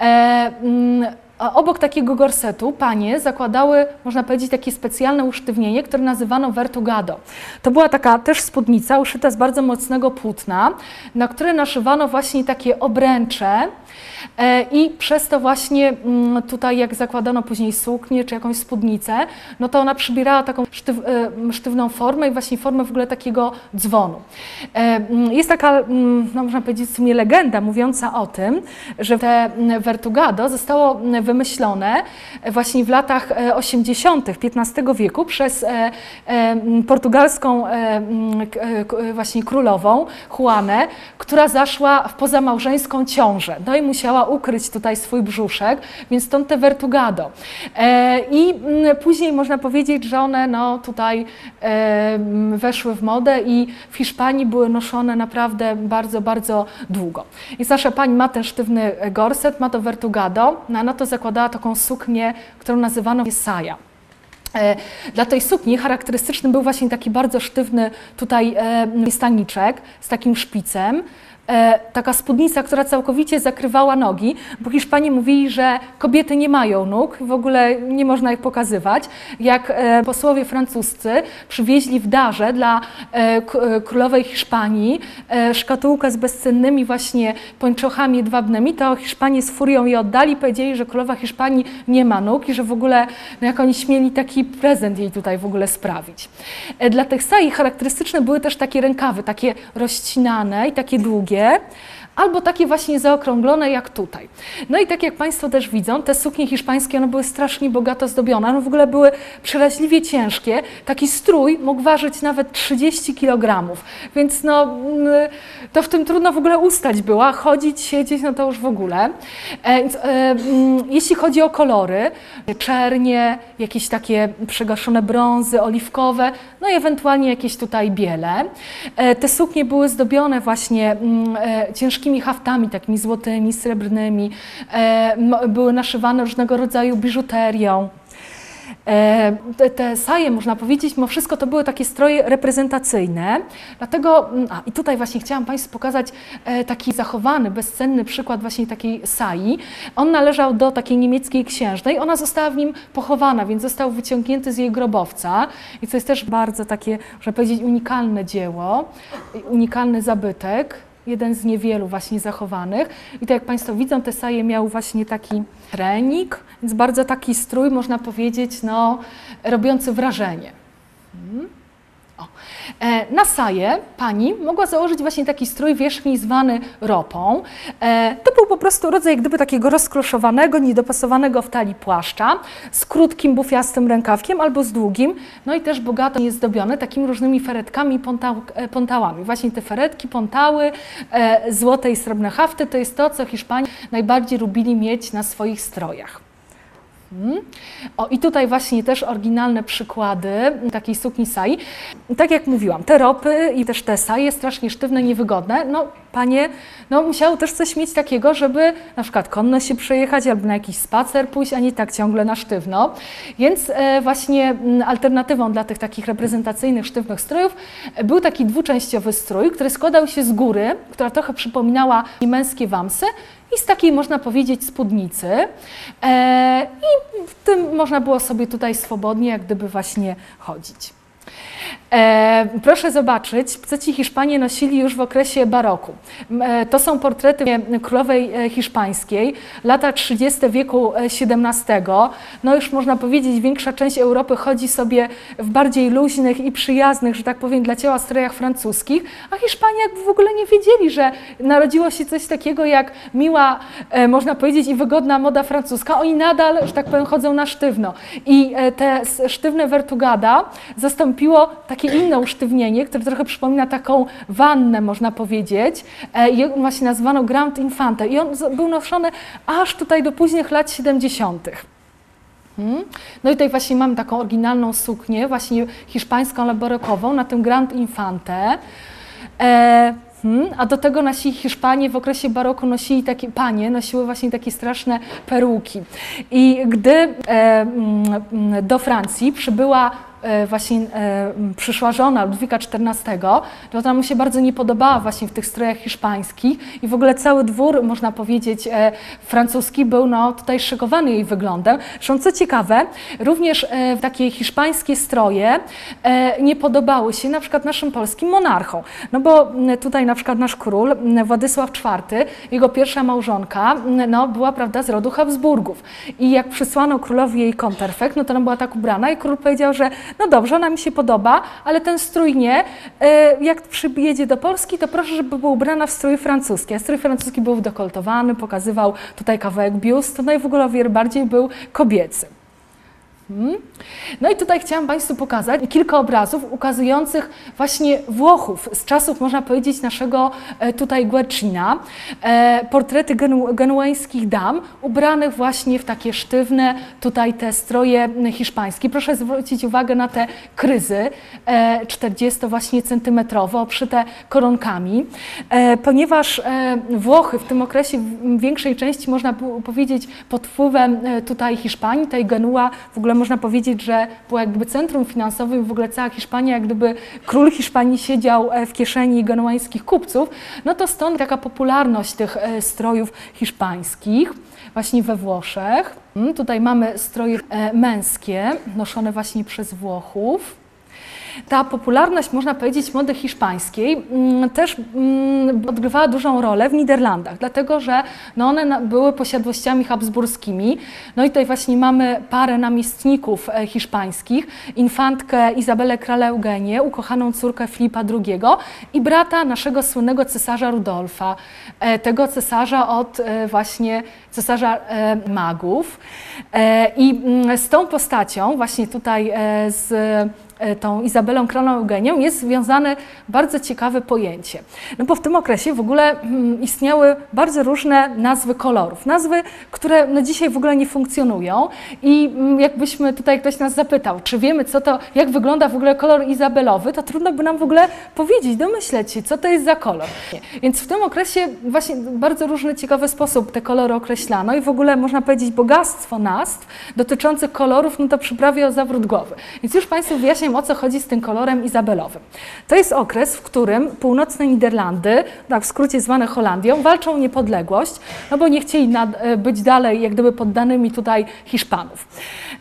E, a obok takiego gorsetu panie zakładały, można powiedzieć, takie specjalne usztywnienie, które nazywano vertugado. To była taka też spódnica uszyta z bardzo mocnego płótna, na które naszywano właśnie takie obręcze, I przez to właśnie mm, tutaj, jak zakładano później suknię czy jakąś spódnicę, no to ona przybierała taką e, sztywną formę i właśnie formę w ogóle takiego dzwonu. E, mm, jest taka, mm, no można powiedzieć, w sumie legenda mówiąca o tym, że te Vertugado zostało wymyślone właśnie w latach 80. XV wieku przez portugalską właśnie królową Juanę, która zaszła w pozamałżeńską ciążę. No i musiała ukryć tutaj swój brzuszek, więc stąd te vertugado. E, I mm, później można powiedzieć, że one no, tutaj e, weszły w modę i w Hiszpanii były noszone naprawdę bardzo, bardzo długo. I nasza pani ma ten sztywny gorset, ma to vertugado, no, a na to zakładała taką suknię, którą nazywano saja. E, dla tej sukni charakterystyczny był właśnie taki bardzo sztywny tutaj staniczek z takim szpicem. E, taka spódnica, która całkowicie zakrywała nogi, bo Hiszpanie mówili, że kobiety nie mają nóg, w ogóle nie można ich pokazywać. Jak e, posłowie francuscy przywieźli w darze dla e, królowej Hiszpanii szkatułkę z bezcennymi właśnie pończochami jedwabnymi, to Hiszpanie z furią je oddali, powiedzieli, że królowa Hiszpanii nie ma nóg i że w ogóle, no jak oni śmieli taki prezent jej tutaj w ogóle sprawić. Dla tych sai charakterystyczne były też takie rękawy, takie rozcinane i takie długie, É. albo takie właśnie zaokrąglone jak tutaj. No i tak jak Państwo też widzą, te suknie hiszpańskie, one były strasznie bogato zdobione, one w ogóle były przeraźliwie ciężkie. Taki strój mógł ważyć nawet 30 kg, więc no, mm, to w tym trudno w ogóle ustać była, chodzić, siedzieć, no to już w ogóle. E, e, mm, jeśli chodzi o kolory, czernie, jakieś takie przegaszone brązy, oliwkowe, no i ewentualnie jakieś tutaj biele. E, te suknie były zdobione właśnie mm, ciężkimi haftami, takimi złotymi, srebrnymi, były naszywane różnego rodzaju biżuterią. E, te, te saje, można powiedzieć, mimo wszystko to były takie stroje reprezentacyjne. Dlatego, mm, a i tutaj właśnie chciałam Państwu pokazać e, taki zachowany, bezcenny przykład właśnie takiej sai. On należał do takiej niemieckiej księżnej, ona została w nim pochowana, więc został wyciągnięty z jej grobowca. I co jest też bardzo takie, można powiedzieć, unikalne dzieło, unikalny zabytek jeden z niewielu właśnie zachowanych. I tak jak Państwo widzą, te saje miał właśnie taki trening, więc bardzo taki strój, można powiedzieć, no, robiący wrażenie. Hmm. O. E, na saję pani mogła założyć właśnie taki strój wierzchni zwany ropą. E, to był po prostu rodzaj gdyby takiego rozkroszowanego, niedopasowanego w talii płaszcza z krótkim, bufiastym rękawkiem albo z długim, no i też bogato jest zdobiony takimi różnymi feretkami i pontał, e, pontałami. Właśnie te feretki, pontały, e, złote i srebrne hafty to jest to, co Hiszpanie najbardziej lubili mieć na swoich strojach. Mhm. O, i tutaj właśnie też oryginalne przykłady takiej sukni sai. Tak jak mówiłam, te ropy i też te saje strasznie sztywne, niewygodne. No, panie no, musiały też coś mieć takiego, żeby na przykład konno się przejechać albo na jakiś spacer pójść, a nie tak ciągle na sztywno. Więc e, właśnie alternatywą dla tych takich reprezentacyjnych, sztywnych strojów e, był taki dwuczęściowy strój, który składał się z góry, która trochę przypominała męskie wamsy, i z takiej, można powiedzieć, spódnicy. E, I w tym można było sobie tutaj swobodnie, jak gdyby właśnie chodzić. E, proszę zobaczyć, co ci Hiszpanie nosili już w okresie baroku. E, to są portrety królowej e, hiszpańskiej, lata 30. wieku XVII. No już można powiedzieć, większa część Europy chodzi sobie w bardziej luźnych i przyjaznych, że tak powiem, dla ciała strojach francuskich, a Hiszpanie jakby w ogóle nie wiedzieli, że narodziło się coś takiego jak miła, można powiedzieć, i wygodna moda francuska. Oni nadal, że tak powiem, chodzą na sztywno. I te sztywne vertugada zastąpiło takie inne usztywnienie, które trochę przypomina taką wannę, można powiedzieć. E, I właśnie nazwano Grand Infante. I on był noszony aż tutaj do późnych lat 70. Hmm. No i tutaj właśnie mamy taką oryginalną suknię, właśnie hiszpańską, barokową, na tym Grand Infante. E, Hmm, a do tego nasi Hiszpanie w okresie baroku nosili takie, panie nosiły właśnie takie straszne peruki. I gdy e, mm, do Francji przybyła właśnie e, przyszła żona Ludwika XIV, to ona mu się bardzo nie podobała właśnie w tych strojach hiszpańskich i w ogóle cały dwór, można powiedzieć, e, francuski był no, tutaj szykowany jej wyglądem. Zresztą co ciekawe, również takie hiszpańskie stroje nie podobały się na przykład naszym polskim monarchom, no bo tutaj na przykład nasz król Władysław IV, jego pierwsza małżonka, no, była prawda z rodu Habsburgów i jak przysłano królowi jej konterfekt, no to ona była tak ubrana i król powiedział, że no dobrze, ona mi się podoba, ale ten strój nie. E, jak przyjedzie do Polski, to proszę, żeby była ubrana w strój francuski. A strój francuski był dekoltowany, pokazywał tutaj kawałek biustu, no i w ogóle bardziej był kobiecy. Hmm. No i tutaj chciałam Państwu pokazać kilka obrazów ukazujących właśnie Włochów z czasów, można powiedzieć, naszego e, tutaj Guercina. E, portrety genu genueńskich dam ubranych właśnie w takie sztywne tutaj te stroje hiszpańskie. Proszę zwrócić uwagę na te kryzy 40 e, właśnie centymetrowe, obszyte koronkami, ponieważ Włochy w tym okresie w większej części można powiedzieć pod wpływem tutaj Hiszpanii, tej Genua w ogóle można powiedzieć, że było jakby centrum finansowym, w ogóle cała Hiszpania, jak gdyby król Hiszpanii siedział e, w kieszeni genuańskich kupców, no to stąd taka popularność tych e, strojów hiszpańskich właśnie we Włoszech. Mm, tutaj mamy stroje e, męskie, noszone właśnie przez Włochów. Ta popularność, można powiedzieć, mody hiszpańskiej mm, też mm, odgrywała dużą rolę w Niderlandach, dlatego że no one były posiadłościami habsburskimi. No i tutaj właśnie mamy parę namiestników e, hiszpańskich, infantkę Izabelę Krale Eugenię, ukochaną córkę Filipa II i brata naszego słynnego cesarza Rudolfa, e, tego cesarza od e, właśnie cesarza magów. I mm, z tą postacią, właśnie tutaj z tą Izabelą Królą Eugenią jest związane bardzo ciekawe pojęcie. No bo w tym okresie w ogóle mm, istniały bardzo różne nazwy kolorów. Nazwy, które no dzisiaj w ogóle nie funkcjonują i mm, jakbyśmy tutaj ktoś nas zapytał, czy wiemy co to, jak wygląda w ogóle kolor izabelowy, to trudno by nam w ogóle powiedzieć, domyśleć się, co to jest za kolor. Więc w tym okresie właśnie bardzo różny, ciekawy sposób te kolory określano i w ogóle można powiedzieć bogactwo nazw dotyczących kolorów, no to przyprawie o zawrót głowy. Więc już Państwu wyjaśniam, o co chodzi z tym kolorem izabelowym. To jest okres, w którym północne Niderlandy, tak w skrócie zwane Holandią, walczą o niepodległość, no bo nie chcieli e, być dalej jak gdyby poddanymi tutaj Hiszpanów.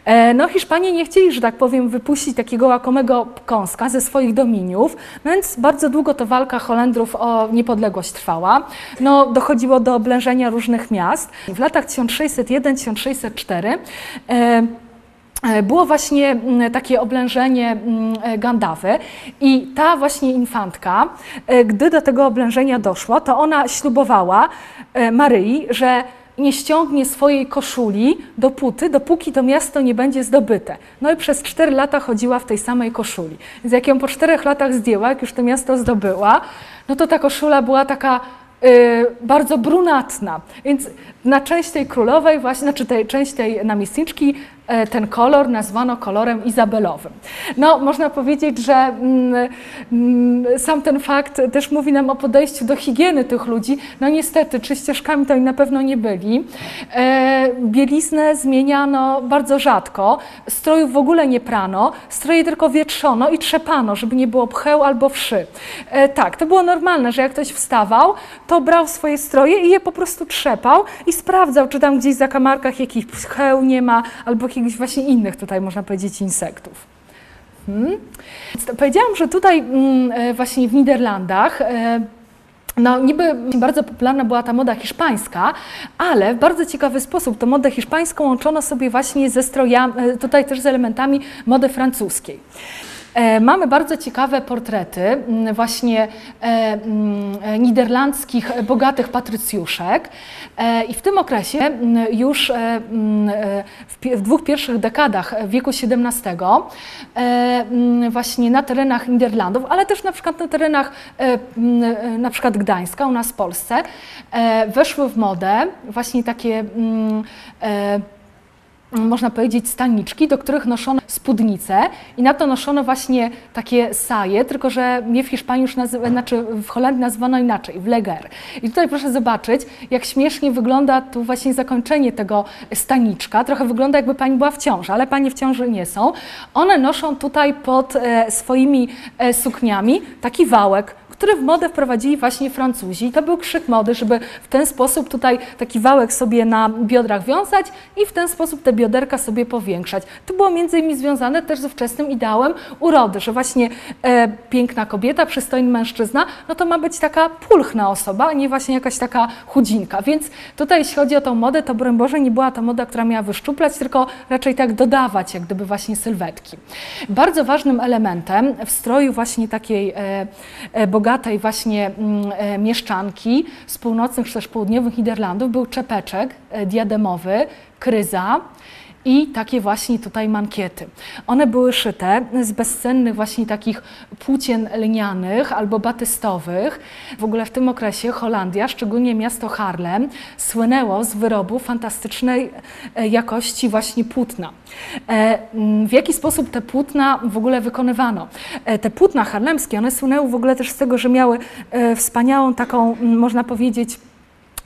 E, no Hiszpanie nie chcieli, że tak powiem, wypuścić takiego łakomego kąska ze swoich dominiów, więc bardzo długo to walka Holendrów o niepodległość trwała. No, dochodziło do oblężenia różnych miast. W latach 1601-1604 e, było właśnie mm, takie oblężenie mm, e, Gandawy i ta właśnie infantka, e, gdy do tego oblężenia doszło, to ona ślubowała e, Maryi, że nie ściągnie swojej koszuli dopóty, dopóki to miasto nie będzie zdobyte. No i przez cztery lata chodziła w tej samej koszuli. Więc jak ją po czterech latach zdjęła, jak już to miasto zdobyła, no to ta koszula była taka y, bardzo brunatna. Więc na część tej królowej, właśnie, znaczy tej, część tej namiestniczki, e, ten kolor nazwano kolorem izabelowym. No, można powiedzieć, że mm, mm, sam ten fakt też mówi nam o podejściu do higieny tych ludzi. No niestety, czyścieżkami to oni na pewno nie byli. E, bieliznę zmieniano bardzo rzadko, strojów w ogóle nie prano, stroje tylko wietrzono i trzepano, żeby nie było pcheł albo wszy. E, tak, to było normalne, że jak ktoś wstawał, to brał swoje stroje i je po prostu trzepał i sprawdzał, czy tam gdzieś w zakamarkach jakichś pcheł nie ma, albo jakichś właśnie innych tutaj, można powiedzieć, insektów. Hmm. Powiedziałam, że tutaj mm, e, właśnie w Niderlandach e, no, niby bardzo popularna była ta moda hiszpańska, ale w bardzo ciekawy sposób tą modę hiszpańską łączono sobie właśnie ze strojami, e, tutaj też z elementami mody francuskiej. E, Mamy bardzo ciekawe portrety mm, właśnie e, mm, niderlandzkich bogatych patrycjuszek. E, i w tym okresie mm, już w dwóch pierwszych dekadach wieku XVII właśnie na terenach Niderlandów, ale też na przykład na terenach na przykład Gdańska u nas w Polsce weszły w modę właśnie takie można powiedzieć, staniczki, do których noszono spódnice i na to noszono właśnie takie saje, tylko że mnie w Hiszpanii już nazywa, znaczy w Holandii nazwano inaczej, w leger. I tutaj proszę zobaczyć, jak śmiesznie wygląda tu właśnie zakończenie tego staniczka. Trochę wygląda jakby pani była w ciąży, ale panie w ciąży nie są. One noszą tutaj pod e, swoimi e, sukniami taki wałek, który w modę wprowadzili właśnie Francuzi. I to był krzyk mody, żeby w ten sposób tutaj taki wałek sobie na biodrach wiązać i w ten sposób te bioderka sobie powiększać. To było między innymi związane też ze wczesnym ideałem urody, że właśnie e, piękna kobieta, przystojny mężczyzna, no to ma być taka pulchna osoba, a nie właśnie jakaś taka chudzinka. Więc tutaj jeśli chodzi o tą modę, to broń Boże nie była to moda, która miała wyszczuplać, tylko raczej tak dodawać jak gdyby właśnie sylwetki. Bardzo ważnym elementem w stroju właśnie takiej e, e, bogatej właśnie mm, e, mieszczanki z północnych czy też południowych Niderlandów był czepeczek e, diademowy, kryza i takie właśnie tutaj mankiety. One były szyte z bezcennych właśnie takich płócien lnianych albo batystowych. W ogóle w tym okresie Holandia, szczególnie miasto Haarlem, słynęło z wyrobu fantastycznej e, jakości właśnie płótna. E, m, W jaki sposób te płótna w ogóle wykonywano? E, Te płótna harlemskie, one słynęły w ogóle też z tego, że miały wspaniałą taką, m, można powiedzieć,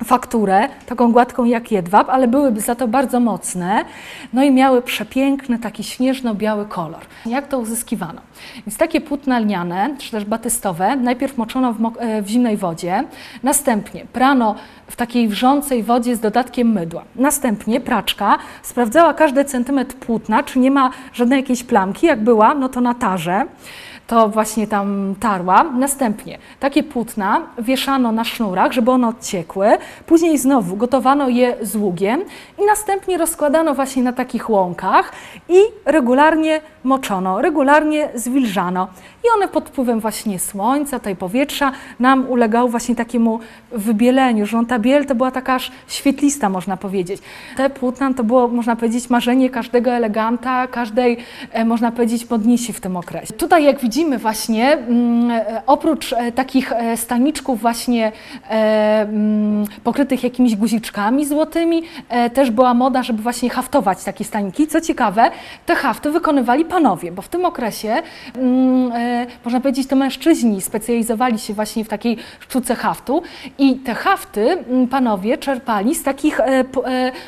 fakturę, taką gładką jak jedwab, ale były za to bardzo mocne, no i miały przepiękny, taki śnieżno-biały kolor. Jak to uzyskiwano? Więc takie płótna lniane, czy też batystowe, najpierw moczono w, e, w zimnej wodzie, następnie prano w takiej wrzącej wodzie z dodatkiem mydła. Następnie praczka sprawdzała każdy centymetr płótna, czy nie ma żadnej jakiejś plamki, jak była, no to na tarze to właśnie tam tarła. Następnie takie płótna wieszano na sznurach, żeby one odciekły. Później znowu gotowano je z ługiem i następnie rozkładano właśnie na takich łąkach i regularnie moczono, regularnie zwilżano. I one pod wpływem właśnie słońca, tej powietrza nam ulegały właśnie takiemu wybieleniu, że ta biel to była taka aż świetlista, można powiedzieć. Te płótna to było, można powiedzieć, marzenie każdego eleganta, każdej, e, można powiedzieć, modnisi w tym okresie. Tutaj, jak widzimy właśnie, mm, e, oprócz e, takich e, staniczków właśnie mm, pokrytych jakimiś guziczkami złotymi, też była moda, żeby właśnie haftować takie staniki. Co ciekawe, te hafty wykonywali panowie, bo w tym okresie, mm, można powiedzieć, to mężczyźni specjalizowali się właśnie w takiej sztuce haftu i te hafty panowie czerpali z takich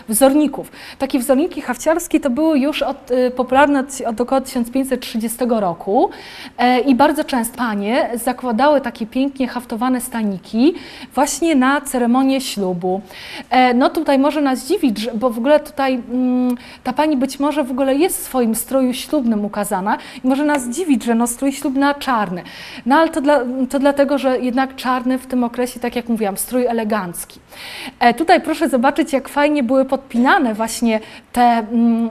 wzorników. Takie wzorniki hafciarskie to były już od, popularne od około 1530 roku. E, I bardzo często panie zakładały takie pięknie haftowane staniki właśnie na ceremonię ślubu. E, no tutaj może nas dziwić, bo w ogóle tutaj mm, ta pani być może w ogóle jest w swoim stroju ślubnym ukazana i może nas dziwić, że no strój ślubny na czarny. No ale to, dla, to dlatego, że jednak czarny w tym okresie, tak jak mówiłam, strój elegancki. E, tutaj proszę zobaczyć, jak fajnie były podpinane właśnie te mm,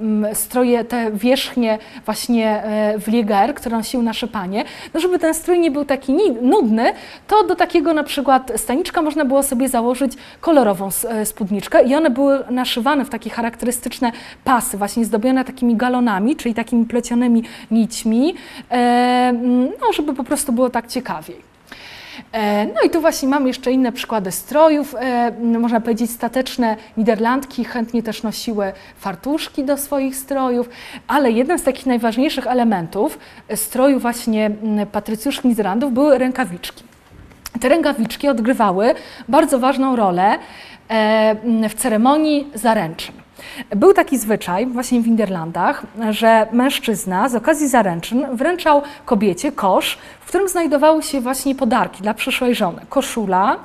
mm, stroje, te wierzchnie właśnie w lieger, które nosiły nasze panie. No żeby ten strój nie był taki nudny, to do takiego na przykład staniczka można było sobie założyć kolorową spódniczkę i one były naszywane w takie charakterystyczne pasy, właśnie zdobione takimi galonami, czyli takimi plecionymi nićmi, e, no żeby po prostu było tak ciekawiej. E, no i tu właśnie mamy jeszcze inne przykłady strojów, e, można powiedzieć stateczne Niderlandki chętnie też nosiły fartuszki do swoich strojów, ale jednym z takich najważniejszych elementów stroju właśnie patrycjuszów Niderlandów były rękawiczki. Te rękawiczki odgrywały bardzo ważną rolę w ceremonii zaręczyn. Był taki zwyczaj właśnie w Niderlandach, że mężczyzna z okazji zaręczyn wręczał kobiecie kosz, w którym znajdowały się właśnie podarki dla przyszłej żony. Koszula,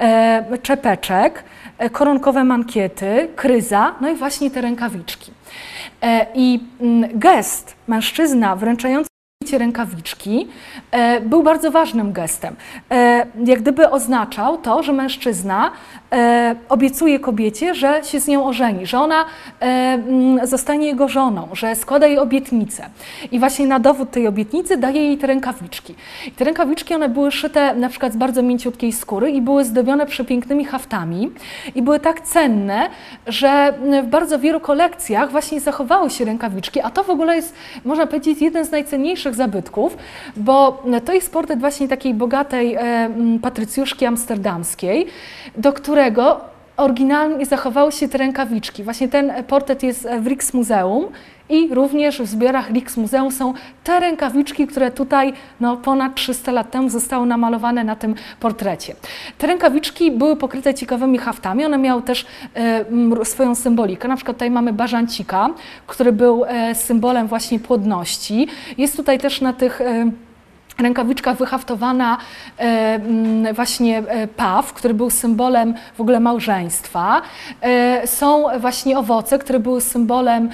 e, czepeczek, e, koronkowe mankiety, kryza, no i właśnie te rękawiczki. E, I mm, gest mężczyzna wręczający rękawiczki e, był bardzo ważnym gestem. E, jak gdyby oznaczał to, że mężczyzna e, obiecuje kobiecie, że się z nią ożeni, że ona mm, zostanie jego żoną, że składa jej obietnicę. I właśnie na dowód tej obietnicy daje jej te rękawiczki. I te rękawiczki one były szyte na przykład z bardzo mięciutkiej skóry i były zdobione przepięknymi haftami i były tak cenne, że w bardzo wielu kolekcjach właśnie zachowały się rękawiczki, a to w ogóle jest, można powiedzieć, jeden z najcenniejszych zabytków, bo to jest portret właśnie takiej bogatej patrycjuszki amsterdamskiej, do którego oryginalnie zachowały się te rękawiczki. Właśnie ten portret jest w Rijksmuseum i również w zbiorach Rijksmuseum są te rękawiczki, które tutaj no, ponad 300 lat temu zostały namalowane na tym portrecie. Te rękawiczki były pokryte ciekawymi haftami, one miały też e, swoją symbolikę. Na przykład tutaj mamy bażancika, który był e, symbolem właśnie płodności. Jest tutaj też na tych e, rękawiczkach wyhaftowana e, mm, właśnie e, paw, który był symbolem w ogóle małżeństwa. E, są właśnie owoce, które były symbolem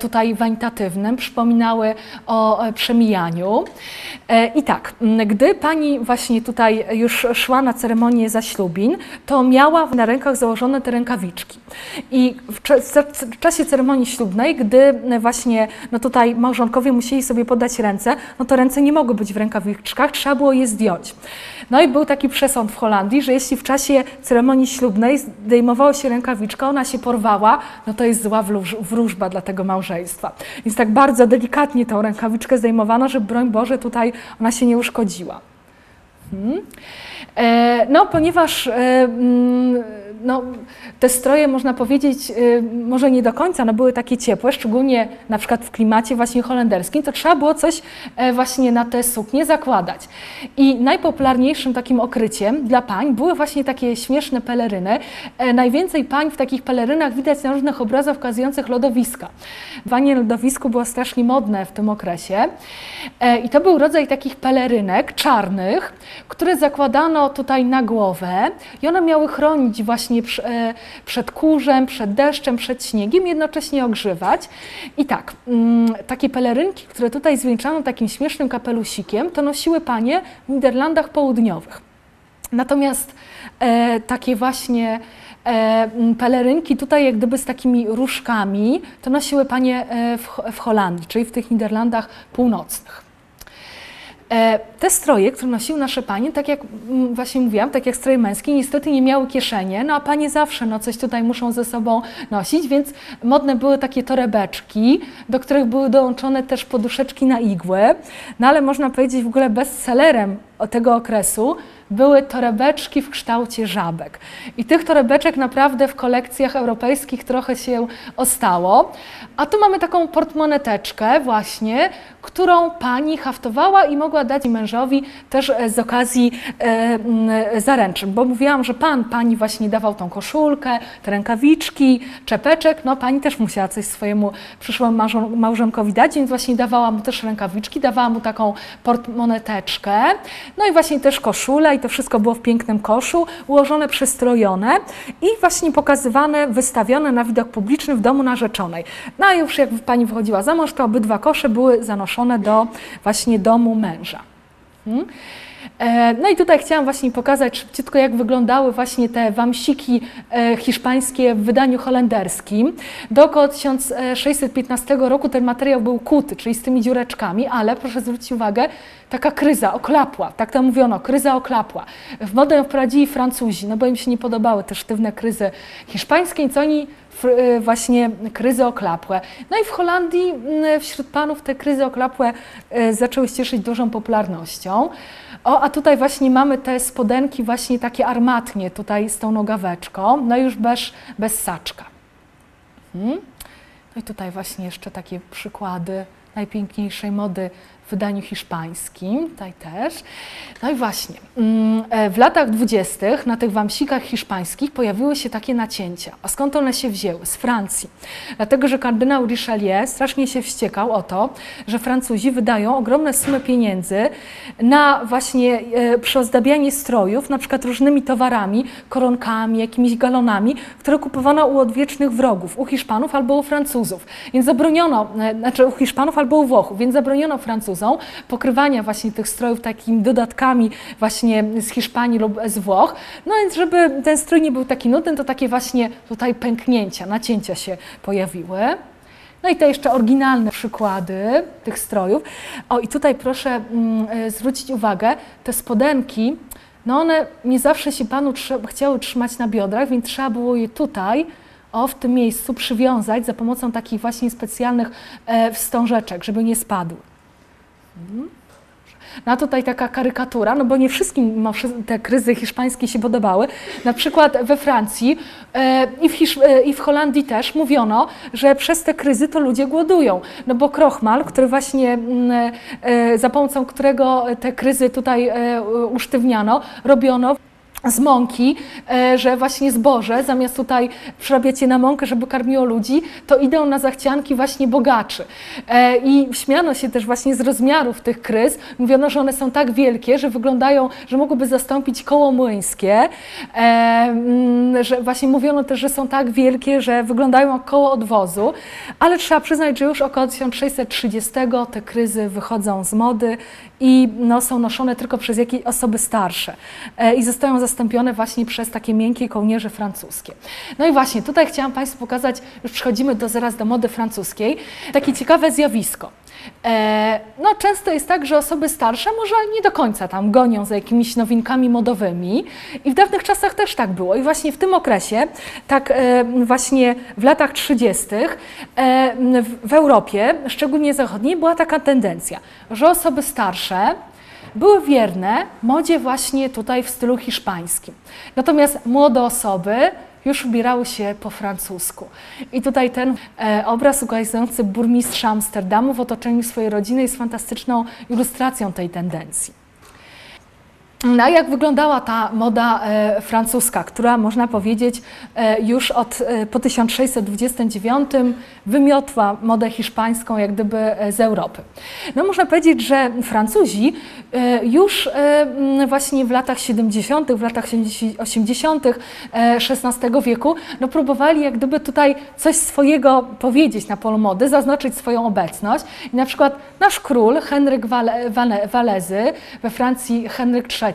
tutaj wanitatywnym, przypominały o przemijaniu. I tak, gdy pani właśnie tutaj już szła na ceremonię zaślubin, to miała na rękach założone te rękawiczki. I w czasie ceremonii ślubnej, gdy właśnie no tutaj małżonkowie musieli sobie podać ręce, no to ręce nie mogły być w rękawiczkach, rękawiczkach, trzeba było je zdjąć. No i był taki przesąd w Holandii, że jeśli w czasie ceremonii ślubnej zdejmowało się rękawiczka, ona się porwała, no to jest zła wróżba dla tego małżeństwa. Więc tak bardzo delikatnie tą rękawiczkę zdejmowano, żeby broń Boże tutaj ona się nie uszkodziła. Hmm. E, no, ponieważ e, mm, no, te stroje, można powiedzieć, y, może nie do końca, no były takie ciepłe, szczególnie na przykład w klimacie właśnie holenderskim, to trzeba było coś e, właśnie na te suknie zakładać. I najpopularniejszym takim okryciem dla pań były właśnie takie śmieszne peleryny. E, najwięcej pań w takich pelerynach widać na różnych obrazach ukazujących lodowiska. Wanie lodowisku było strasznie modne w tym okresie. E, I to był rodzaj takich pelerynek czarnych, które zakładano tutaj na głowę i one miały chronić właśnie e, przed kurzem, przed deszczem, przed śniegiem, jednocześnie ogrzewać. I tak, mm, takie pelerynki, które tutaj zwieńczano takim śmiesznym kapelusikiem, to nosiły panie w Niderlandach Południowych. Natomiast e, takie właśnie e, pelerynki tutaj jak gdyby z takimi różkami, to nosiły panie w, w Holandii, czyli w tych Niderlandach północnych. E, te stroje, które nosiły nasze panie, tak jak mm, właśnie mówiłam, tak jak stroje męskie, niestety nie miały kieszenie, no a panie zawsze no, coś tutaj muszą ze sobą nosić, więc modne były takie torebeczki, do których były dołączone też poduszeczki na igły, no ale można powiedzieć w ogóle bestsellerem tego okresu były torebeczki w kształcie żabek. I tych torebeczek naprawdę w kolekcjach europejskich trochę się ostało. A tu mamy taką portmoneteczkę właśnie, którą pani haftowała i mogła dać mężowi też e, z okazji e, zaręczyn. Bo mówiłam, że pan pani właśnie dawał tą koszulkę, te rękawiczki, czepeczek. No pani też musiała coś swojemu przyszłemu małżonkowi dać, więc właśnie dawała mu też rękawiczki, dawała mu taką portmoneteczkę. No i właśnie też koszulę to wszystko było w pięknym koszu, ułożone, przystrojone i właśnie pokazywane, wystawione na widok publiczny w domu narzeczonej. No a już jak pani wychodziła za mąż, to obydwa kosze były zanoszone do właśnie domu męża. Hmm? E, no i tutaj chciałam właśnie pokazać szybciutko, jak wyglądały właśnie te wamsiki e, hiszpańskie w wydaniu holenderskim. Do około 1615 roku ten materiał był kuty, czyli z tymi dziureczkami, ale proszę zwrócić uwagę, taka kryza oklapła, tak to mówiono, kryza oklapła. W modę wprowadzili Francuzi, no bo im się nie podobały te sztywne kryzy hiszpańskie, co oni e, właśnie kryzy oklapłe. No i w Holandii wśród panów te kryzy oklapłe zaczęły cieszyć dużą popularnością. O, a tutaj właśnie mamy te spodenki właśnie takie armatnie tutaj z tą nogaweczką, no już bez, bez saczka. Hmm. No i tutaj właśnie jeszcze takie przykłady najpiękniejszej mody w wydaniu hiszpańskim, tutaj też. No i właśnie, mm, e, w latach dwudziestych na tych wamsikach hiszpańskich pojawiły się takie nacięcia. A skąd one się wzięły? Z Francji. Dlatego, że kardynał Richelieu strasznie się wściekał o to, że Francuzi wydają ogromne sumy pieniędzy na właśnie e, przyozdabianie strojów, na przykład różnymi towarami, koronkami, jakimiś galonami, które kupowano u odwiecznych wrogów, u Hiszpanów albo u Francuzów. Więc zabroniono, e, znaczy u Hiszpanów albo u Włochów, więc zabroniono Pokrywania właśnie tych strojów takimi dodatkami właśnie z Hiszpanii lub z Włoch. No więc żeby ten strój nie był taki nudny, to takie właśnie tutaj pęknięcia, nacięcia się pojawiły. No i te jeszcze oryginalne przykłady tych strojów. O i tutaj proszę mm, e, zwrócić uwagę, te spodenki, no one nie zawsze się Panu chciały trzymać na biodrach, więc trzeba było je tutaj, o w tym miejscu przywiązać za pomocą takich właśnie specjalnych e, wstążeczek, żeby nie spadły. No a tutaj taka karykatura, no bo nie wszystkim te kryzy hiszpańskie się podobały. Na przykład we Francji e, i, w Hisz e, i w Holandii też mówiono, że przez te kryzy to ludzie głodują. No bo krochmal, który właśnie mm, e, za pomocą którego te kryzy tutaj usztywniano, robiono z mąki, e, że właśnie zboże, zamiast tutaj przerabiać je na mąkę, żeby karmiło ludzi, to idą na zachcianki właśnie bogaczy. E, I śmiano się też właśnie z rozmiarów tych kryz. Mówiono, że one są tak wielkie, że wyglądają, że mogłyby zastąpić koło młyńskie. E, mm, że właśnie mówiono też, że są tak wielkie, że wyglądają jak koło odwozu. Ale trzeba przyznać, że już około 1630 te kryzy wychodzą z mody i no, są noszone tylko przez jakieś osoby starsze i zostają zastąpione właśnie przez takie miękkie kołnierze francuskie. No i właśnie tutaj chciałam Państwu pokazać, już przechodzimy do, zaraz do mody francuskiej, takie ciekawe zjawisko. E, no, często jest tak, że osoby starsze może nie do końca tam gonią za jakimiś nowinkami modowymi i w dawnych czasach też tak było. I właśnie w tym okresie, tak e, właśnie w latach 30. E, w Europie, szczególnie zachodniej, była taka tendencja, że osoby starsze były wierne modzie właśnie tutaj w stylu hiszpańskim. Natomiast młode osoby już ubierały się po francusku. I tutaj ten e, obraz ukazujący burmistrza Amsterdamu w otoczeniu swojej rodziny jest fantastyczną ilustracją tej tendencji. No jak wyglądała ta moda e, francuska, która można powiedzieć e, już od, e, po 1629 wymiotła modę hiszpańską jak gdyby e, z Europy. No można powiedzieć, że Francuzi e, już e, właśnie w latach 70., w latach 80. XVI wieku no próbowali jak gdyby tutaj coś swojego powiedzieć na polu mody, zaznaczyć swoją obecność. I na przykład nasz król Henryk Walezy, we Francji Henryk III,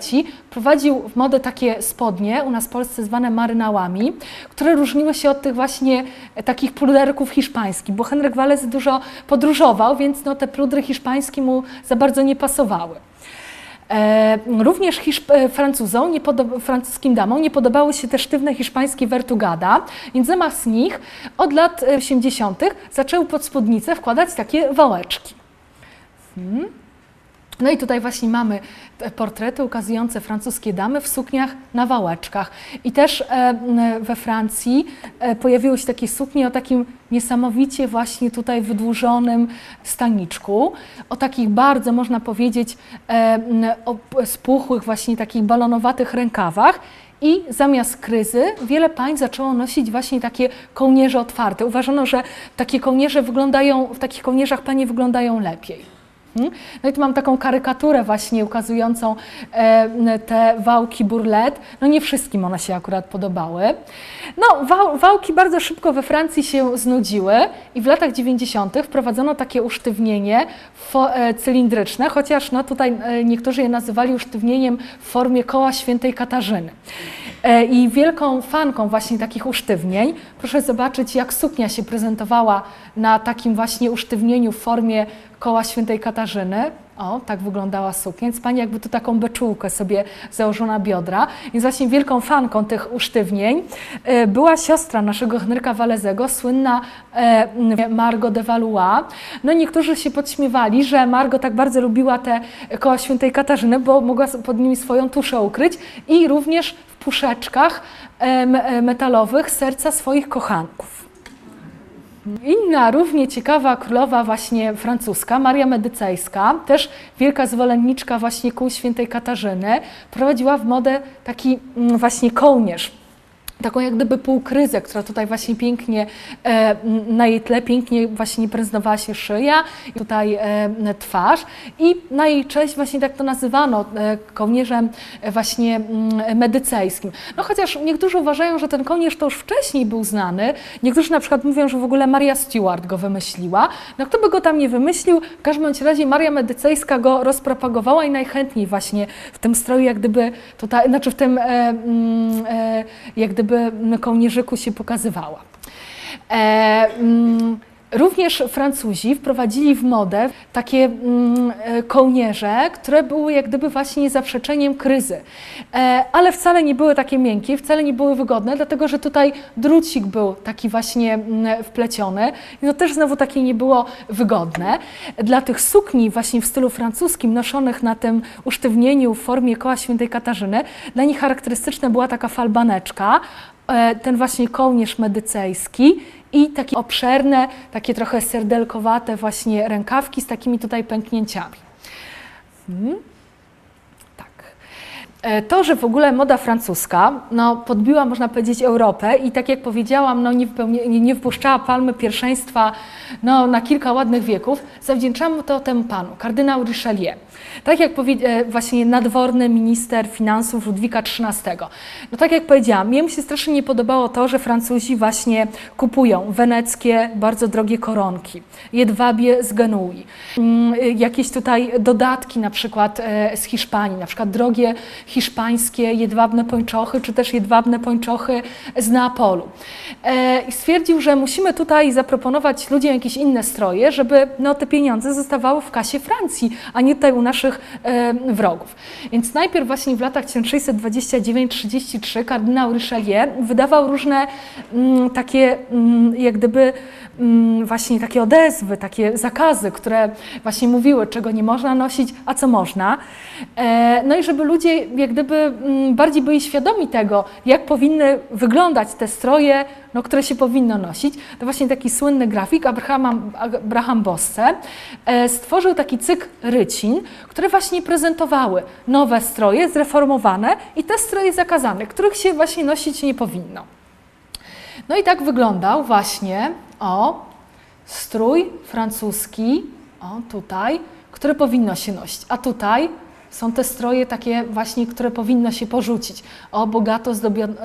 prowadził w modę takie spodnie, u nas w Polsce zwane marynałami, które różniły się od tych właśnie takich pluderków hiszpańskich, bo Henryk Wales dużo podróżował, więc no, te pludry hiszpańskie mu za bardzo nie pasowały. E, również Hiszp e, Francuzom, francuskim damom nie podobały się te sztywne hiszpańskie vertugada, więc zamiast nich od lat 80. zaczęły pod spódnicę wkładać takie wałeczki. Hmm. No i tutaj właśnie mamy portrety ukazujące francuskie damy w sukniach na wałeczkach. I też e, we Francji e, pojawiły się takie suknie o takim niesamowicie właśnie tutaj wydłużonym staniczku, o takich bardzo, można powiedzieć, e, spuchłych właśnie takich balonowatych rękawach. I zamiast kryzy wiele pań zaczęło nosić właśnie takie kołnierze otwarte. Uważano, że takie kołnierze wyglądają, w takich kołnierzach panie wyglądają lepiej. Mhm. No i tu mam taką karykaturę właśnie ukazującą e, te wałki burlet. No nie wszystkim one się akurat podobały. No wał, wałki bardzo szybko we Francji się znudziły i w latach 90. wprowadzono takie usztywnienie e, cylindryczne, chociaż no tutaj e, niektórzy je nazywali usztywnieniem w formie koła świętej Katarzyny. I wielką fanką właśnie takich usztywnień, proszę zobaczyć jak suknia się prezentowała na takim właśnie usztywnieniu w formie koła świętej Katarzyny. O, tak wyglądała suknia. Więc pani jakby tu taką beczułkę sobie założyła na biodra. Więc właśnie wielką fanką tych usztywnień e, była siostra naszego Henryka Walezego, słynna e, Margot de Valois. No niektórzy się podśmiewali, że Margot tak bardzo lubiła te koła świętej Katarzyny, bo mogła pod nimi swoją tuszę ukryć i również w puszeczkach e, metalowych serca swoich kochanków. Inna, równie ciekawa królowa właśnie francuska, Maria Medycejska, też wielka zwolenniczka właśnie kół świętej Katarzyny, prowadziła w modę taki mm, właśnie kołnierz taką jak gdyby półkryzę, która tutaj właśnie pięknie, e, na jej tle pięknie właśnie prezentowała się szyja, tutaj e, twarz. I na jej cześć właśnie tak to nazywano, e, kołnierzem właśnie mm, medycejskim. No chociaż niektórzy uważają, że ten kołnierz to już wcześniej był znany, niektórzy na przykład mówią, że w ogóle Maria Stewart go wymyśliła, no kto by go tam nie wymyślił, w każdym razie Maria Medycejska go rozpropagowała i najchętniej właśnie w tym stroju jak gdyby tutaj, znaczy w tym mm, jak gdyby gdyby kołnierzyku się pokazywała. E, mm, Również Francuzi wprowadzili w modę takie mm, e, kołnierze, które były jak gdyby właśnie zaprzeczeniem kryzy. E, ale wcale nie były takie miękkie, wcale nie były wygodne, dlatego że tutaj drucik był taki właśnie mm, wpleciony. To też znowu takie nie było wygodne. Dla tych sukni właśnie w stylu francuskim, noszonych na tym usztywnieniu w formie koła świętej Katarzyny, dla nich charakterystyczna była taka falbaneczka, e, ten właśnie kołnierz medycejski i takie obszerne, takie trochę serdelkowate właśnie rękawki z takimi tutaj pęknięciami. Hmm. Tak. E, to, że w ogóle moda francuska no, podbiła, można powiedzieć, Europę i tak jak powiedziałam, no, nie, nie, nie wpuszczała palmy pierwszeństwa no, na kilka ładnych wieków, zawdzięczamy to temu panu, kardynał Richelieu. Tak jak e, właśnie nadworny minister finansów Ludwika XIII. No tak jak powiedziałam, mi się strasznie nie podobało to, że Francuzi właśnie kupują weneckie, bardzo drogie koronki, jedwabie z Genui, mm, jakieś tutaj dodatki na przykład e, z Hiszpanii, na przykład drogie hiszpańskie jedwabne pończochy, czy też jedwabne pończochy z Neapolu. E, I stwierdził, że musimy tutaj zaproponować ludziom jakieś inne stroje, żeby no, te pieniądze zostawały w kasie Francji, a nie tutaj u naszych wrogów. Więc najpierw właśnie w latach 1629-33 kardynał Richelieu wydawał różne mm, takie mm, jak gdyby właśnie takie odezwy, takie zakazy, które właśnie mówiły, czego nie można nosić, a co można. E, no i żeby ludzie jak gdyby mm, bardziej byli świadomi tego, jak powinny wyglądać te stroje, no, które się powinno nosić, to właśnie taki słynny grafik Abraham, Abraham Bosse e, stworzył taki cykl rycin, które właśnie prezentowały nowe stroje, zreformowane i te stroje zakazane, których się właśnie nosić nie powinno. No i tak wyglądał właśnie, o, strój francuski, o tutaj, który powinno się nosić, a tutaj są te stroje takie właśnie, które powinno się porzucić. O, bogato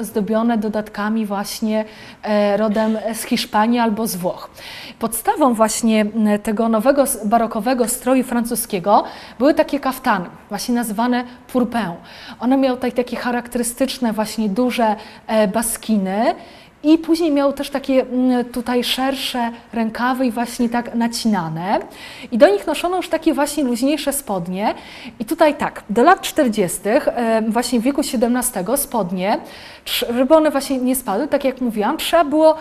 zdobione dodatkami właśnie e, rodem z Hiszpanii albo z Włoch. Podstawą właśnie tego nowego barokowego stroju francuskiego były takie kaftany, właśnie nazywane pourpin. One miały tutaj takie charakterystyczne właśnie duże e, baskiny, i później miał też takie mm, tutaj szersze rękawy i właśnie tak nacinane. I do nich noszono już takie właśnie luźniejsze spodnie. I tutaj tak, do lat 40., właśnie w wieku XVII spodnie, żeby one właśnie nie spadły, tak jak mówiłam, trzeba było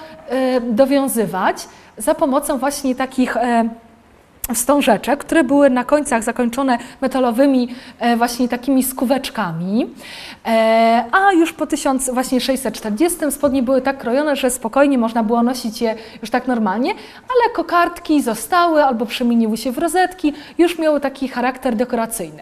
dowiązywać za pomocą właśnie takich wstążeczek, które były na końcach zakończone metalowymi e, właśnie takimi skóweczkami, e, a już po 1640 spodnie były tak krojone, że spokojnie można było nosić je już tak normalnie, ale kokardki zostały albo przemieniły się w rozetki, już miały taki charakter dekoracyjny.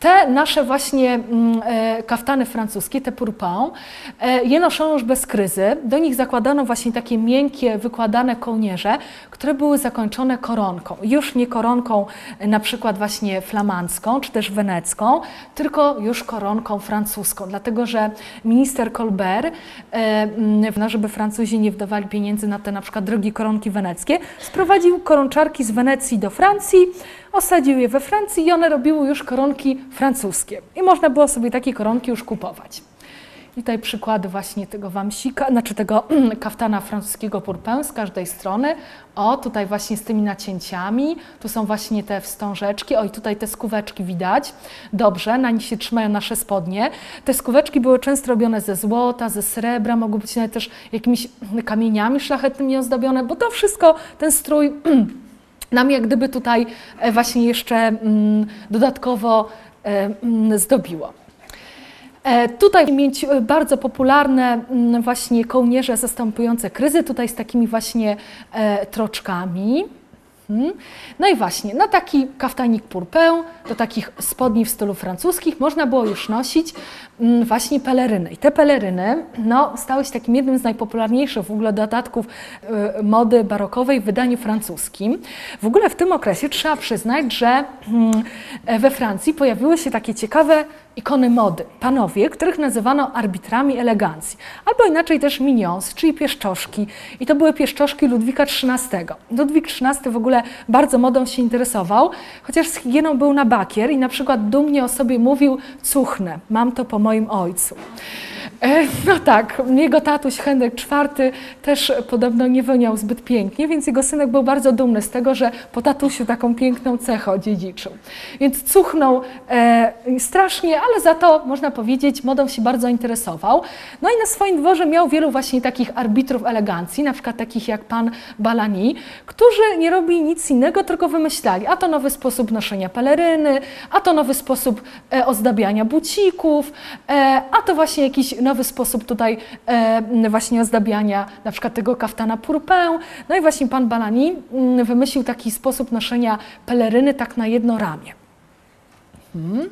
Te nasze właśnie mm, e, kaftany francuskie, te pourpoint, e, je noszono już bez kryzy. Do nich zakładano właśnie takie miękkie, wykładane kołnierze, które były zakończone koronką. Już nie koronką e, na przykład właśnie flamandzką, czy też wenecką, tylko już koronką francuską, dlatego że minister Colbert, no, żeby Francuzi nie wdawali pieniędzy na te na przykład drogie koronki weneckie, sprowadził koronczarki z Wenecji do Francji, osadził je we Francji i one robiły już koronki francuskie. I można było sobie takie koronki już kupować. I tutaj przykłady właśnie tego wamsika, znaczy tego kaftana francuskiego pourpin z każdej strony. O, tutaj właśnie z tymi nacięciami, tu są właśnie te wstążeczki, o i tutaj te skóweczki widać. Dobrze, na nich się trzymają nasze spodnie. Te skóweczki były często robione ze złota, ze srebra, mogły być nawet też jakimiś kamieniami szlachetnymi ozdobione, bo to wszystko, ten strój nam jak gdyby tutaj e, właśnie jeszcze mm, dodatkowo e, mm, zdobiło. E, tutaj mieć bardzo popularne mm, właśnie kołnierze zastępujące kryzy, tutaj z takimi właśnie troczkami. Mhm. No i właśnie, na taki kaftanik purpę, do takich spodni w stylu francuskich można było już nosić właśnie peleryny. I te peleryny no, stały się takim jednym z najpopularniejszych w ogóle dodatków y, mody barokowej w wydaniu francuskim. W ogóle w tym okresie trzeba przyznać, że mm, we Francji pojawiły się takie ciekawe ikony mody, panowie, których nazywano arbitrami elegancji, albo inaczej też minions, czyli pieszczoszki. I to były pieszczoszki Ludwika XIII. Ludwik XIII w ogóle bardzo modą się interesował, chociaż z higieną był na bakier i na przykład dumnie o sobie mówił, cuchnę, mam to po moim ojcu. E, no tak, jego tatuś Henryk IV też podobno nie wyniał zbyt pięknie, więc jego synek był bardzo dumny z tego, że po tatusiu taką piękną cechę odziedziczył. Więc cuchnął e, strasznie, ale za to można powiedzieć, modą się bardzo interesował. No i na swoim dworze miał wielu właśnie takich arbitrów elegancji, na przykład takich jak pan Balani, którzy nie robili nic innego, tylko wymyślali, a to nowy sposób noszenia peleryny, a to nowy sposób e, ozdabiania bucików, e, a to właśnie jakiś nowy sposób tutaj właśnie ozdabiania na przykład tego kaftana purpę. No i właśnie pan Balani mm, wymyślił taki sposób noszenia peleryny tak na jedno ramię. Hmm.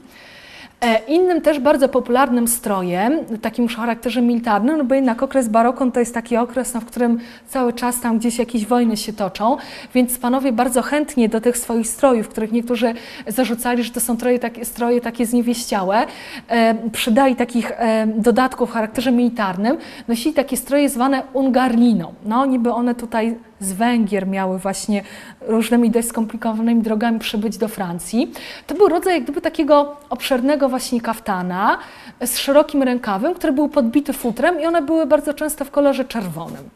E, innym też bardzo popularnym strojem, takim już o charakterze militarnym, no bo jednak okres barokon to jest taki okres, no, w którym cały czas tam gdzieś jakieś wojny się toczą, więc panowie bardzo chętnie do tych swoich strojów, których niektórzy zarzucali, że to są stroje takie, stroje takie zniewieściałe, e, przydali takich e, dodatków o charakterze militarnym, nosili takie stroje zwane ungarliną. No niby one tutaj z Węgier miały właśnie różnymi dość skomplikowanymi drogami przybyć do Francji. To był rodzaj jak gdyby takiego obszernego właśnie kaftana z szerokim rękawem, który był podbity futrem i one były bardzo często w kolorze czerwonym.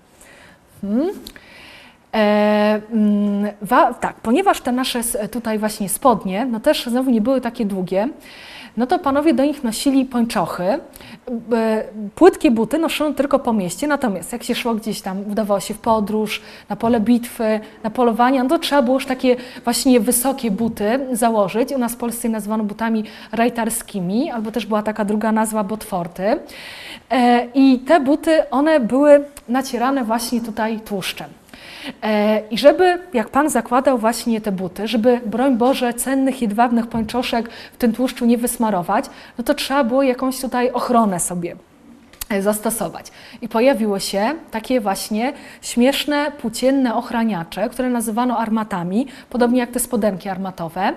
Hmm. E, mm, wa, tak, ponieważ te nasze tutaj właśnie spodnie, no też znowu nie były takie długie, no to panowie do nich nosili pończochy. Płytkie buty noszono tylko po mieście, natomiast jak się szło gdzieś tam, udawało się w podróż, na pole bitwy, na polowania, no to trzeba było już takie właśnie wysokie buty założyć. U nas w Polsce nazwano butami rajtarskimi, albo też była taka druga nazwa botforty. E, I te buty, one były nacierane właśnie tutaj tłuszczem. E, I żeby, jak Pan zakładał właśnie te buty, żeby, broń Boże, cennych jedwabnych pończoszek w tym tłuszczu nie wysmarować, no to trzeba było jakąś tutaj ochronę sobie zastosować. I pojawiło się takie właśnie śmieszne, płócienne ochraniacze, które nazywano armatami, podobnie jak te spodenki armatowe.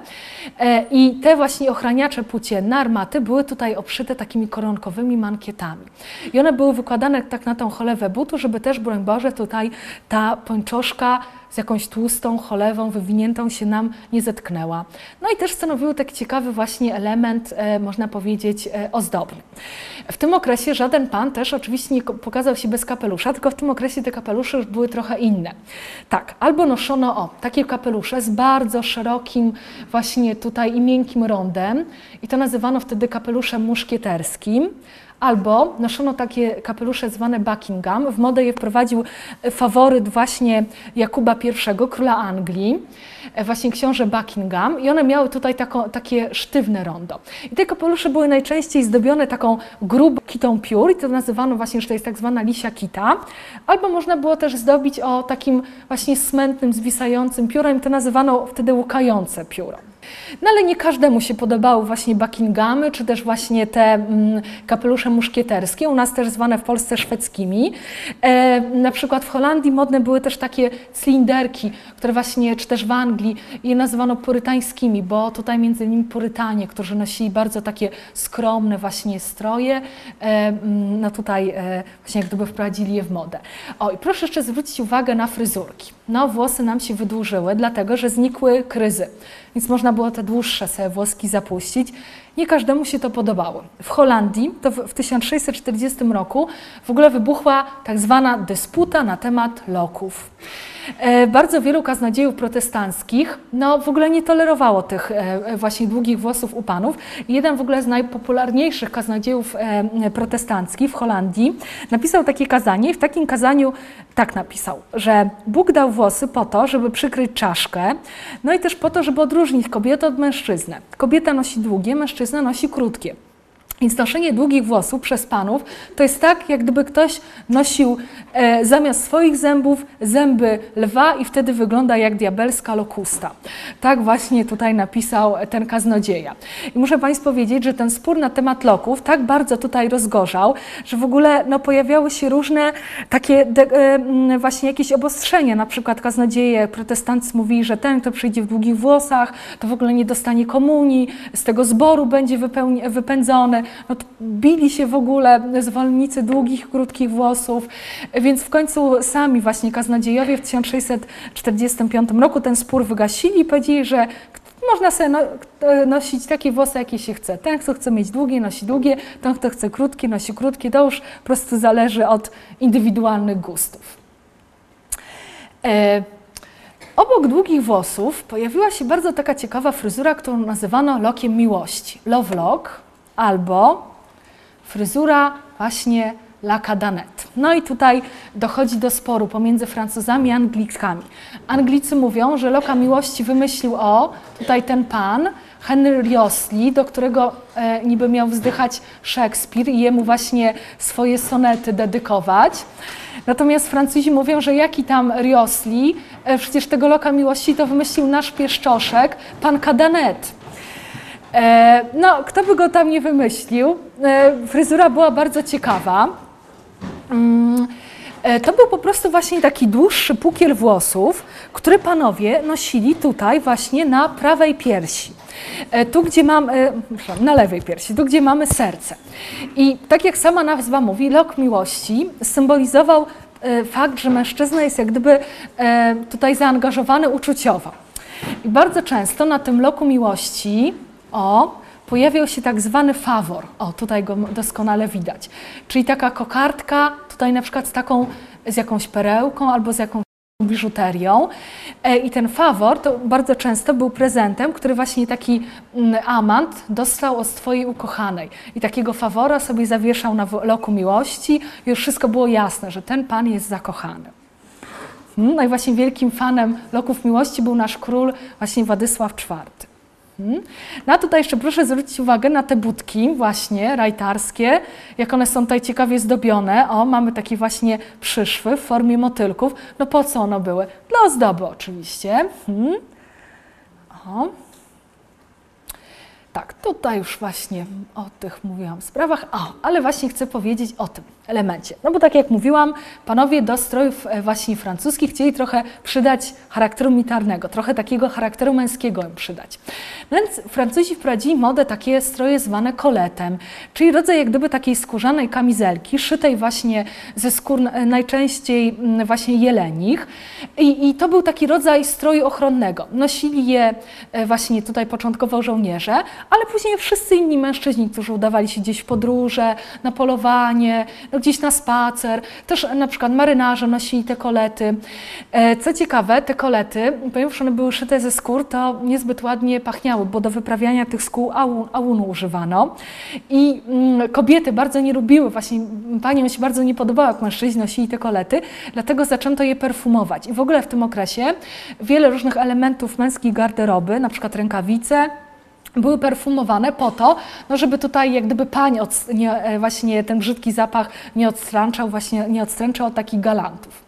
E, I te właśnie ochraniacze płócienne, armaty, były tutaj obszyte takimi koronkowymi mankietami. I one były wykładane tak na tą cholewę butu, żeby też, broń Boże, tutaj ta pończoszka z jakąś tłustą cholewą wywiniętą się nam nie zetknęła. No i też stanowiły taki ciekawy właśnie element, e, można powiedzieć, e, ozdobny. W tym okresie żaden pan też oczywiście nie pokazał się bez kapelusza, tylko w tym okresie te kapelusze już były trochę inne. Tak, albo noszono o takie kapelusze z bardzo szerokim właśnie tutaj i miękkim rondem i to nazywano wtedy kapeluszem muszkieterskim, albo noszono takie kapelusze zwane Buckingham. W modę je wprowadził faworyt właśnie Jakuba I, króla Anglii, właśnie książę Buckingham i one miały tutaj taką, takie sztywne rondo. I te kapelusze były najczęściej zdobione taką grubą kitą piór i to nazywano właśnie, że to jest tak zwana lisia kita, albo można było też zdobić o takim właśnie smętnym, zwisającym piórem, to nazywano wtedy łukające pióro. No ale nie każdemu się podobały właśnie Buckinghamy, czy też właśnie te mm, kapelusze muszkieterskie, u nas też zwane w Polsce szwedzkimi. E, na przykład w Holandii modne były też takie cylinderki, które właśnie, czy też w Anglii, je nazywano purytańskimi, bo tutaj między innymi purytanie, którzy nosili bardzo takie skromne właśnie stroje, e, mm, no tutaj e, właśnie jak gdyby wprowadzili je w modę. O i proszę jeszcze zwrócić uwagę na fryzurki. No włosy nam się wydłużyły, dlatego że znikły kryzy więc można było te dłuższe sobie włoski zapuścić. Nie każdemu się to podobało. W Holandii to w 1640 roku w ogóle wybuchła tak zwana dysputa na temat loków. E, bardzo wielu kaznodziejów protestanckich no, w ogóle nie tolerowało tych e, właśnie długich włosów u panów. Jeden w ogóle z najpopularniejszych kaznodziejów e, protestanckich w Holandii napisał takie kazanie i w takim kazaniu tak napisał, że Bóg dał włosy po to, żeby przykryć czaszkę, no i też po to, żeby odróżnić kobietę od mężczyznę. Kobieta nosi długie, mężczyzna nosi krótkie. Więc noszenie długich włosów przez panów to jest tak, jak gdyby ktoś nosił e, zamiast swoich zębów zęby lwa i wtedy wygląda jak diabelska lokusta. Tak właśnie tutaj napisał ten kaznodzieja. I muszę Państwu powiedzieć, że ten spór na temat loków tak bardzo tutaj rozgorzał, że w ogóle no, pojawiały się różne takie de, e, właśnie jakieś obostrzenia. Na przykład kaznodzieje protestancy mówili, że ten, kto przyjdzie w długich włosach, to w ogóle nie dostanie komunii, z tego zboru będzie wypędzony no bili się w ogóle zwolennicy długich, krótkich włosów, więc w końcu sami właśnie kaznodziejowie w 1645 roku ten spór wygasili i powiedzieli, że można sobie no, nosić takie włosy, jakie się chce. Ten, kto chce mieć długie, nosi długie, ten, kto chce krótkie, nosi krótkie. To już po prostu zależy od indywidualnych gustów. E, obok długich włosów pojawiła się bardzo taka ciekawa fryzura, którą nazywano lokiem miłości. Love lock albo fryzura właśnie la cadanet. No i tutaj dochodzi do sporu pomiędzy Francuzami i Anglikami. Anglicy mówią, że loka miłości wymyślił o, tutaj ten pan, Henry Riosley, do którego e, niby miał wzdychać Szekspir i jemu właśnie swoje sonety dedykować. Natomiast Francuzi mówią, że jaki tam Riosley, e, przecież tego loka miłości to wymyślił nasz pieszczoszek, pan Cadanet. E, no, kto by go tam nie wymyślił, e, fryzura była bardzo ciekawa. Mm, e, to był po prostu właśnie taki dłuższy pukiel włosów, który panowie nosili tutaj właśnie na prawej piersi. Tu, gdzie mam, na lewej piersi, tu, gdzie mamy serce. I tak jak sama nazwa mówi, lok miłości symbolizował fakt, że mężczyzna jest jak gdyby tutaj zaangażowany uczuciowo. I bardzo często na tym loku miłości o, pojawiał się tak zwany fawor. O, tutaj go doskonale widać. Czyli taka kokardka, tutaj na przykład z taką, z jakąś perełką albo z jakąś biżuterią. E, I ten fawor to bardzo często był prezentem, który właśnie taki mm, amant dostał od swojej ukochanej. I takiego fawora sobie zawieszał na loku miłości. Już wszystko było jasne, że ten pan jest zakochany. Hmm, no i właśnie wielkim fanem loków miłości był nasz król, właśnie Władysław IV. Hmm. No a tutaj jeszcze proszę zwrócić uwagę na te budki właśnie rajtarskie, jak one są tutaj ciekawie zdobione. O, mamy takie właśnie przyszwy w formie motylków. No po co one były? Dla ozdoby oczywiście. Hmm. O. Tak, tutaj już właśnie o tych mówiłam sprawach, o, ale właśnie chcę powiedzieć o tym elemencie. No bo tak jak mówiłam, panowie do strojów e, właśnie francuskich chcieli trochę przydać charakteru militarnego, trochę takiego charakteru męskiego im przydać. No więc Francuzi wprowadzili modę takie stroje zwane koletem, czyli rodzaj jak gdyby takiej skórzanej kamizelki, szytej właśnie ze skór e, najczęściej mm, właśnie jelenich I, i to był taki rodzaj stroju ochronnego. Nosili je e, właśnie tutaj początkowo żołnierze, ale później wszyscy inni mężczyźni, którzy udawali się gdzieś w podróże, na polowanie, gdzieś na spacer. Też na przykład marynarze nosili te kolety. E, co ciekawe, te kolety, ponieważ one były szyte ze skór, to niezbyt ładnie pachniały, bo do wyprawiania tych skół ałunu używano. I mm, kobiety bardzo nie lubiły, właśnie paniom się bardzo nie podobało, jak mężczyźni nosili te kolety, dlatego zaczęto je perfumować. I w ogóle w tym okresie wiele różnych elementów męskiej garderoby, na przykład rękawice, były perfumowane po to, no żeby tutaj jak gdyby pań od, nie, e, właśnie ten brzydki zapach nie odstręczał, właśnie nie odstręczał od takich galantów.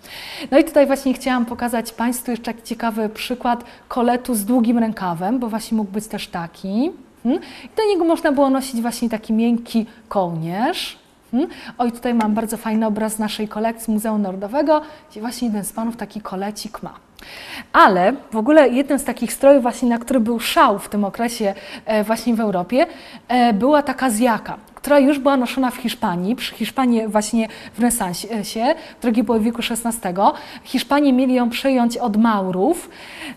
No i tutaj właśnie chciałam pokazać Państwu jeszcze taki ciekawy przykład koletu z długim rękawem, bo właśnie mógł być też taki. Hmm? I do niego można było nosić właśnie taki miękki kołnierz. Hmm? Oj, tutaj mam bardzo fajny obraz naszej kolekcji Muzeum Narodowego, gdzie właśnie jeden z panów taki kolecik ma. Ale w ogóle jednym z takich strojów właśnie, na który był szał w tym okresie e, właśnie w Europie, e, była taka zjaka która już była noszona w Hiszpanii, przy Hiszpanii właśnie w renesansie, w drugiej połowie wieku XVI. Hiszpanie mieli ją przejąć od Maurów,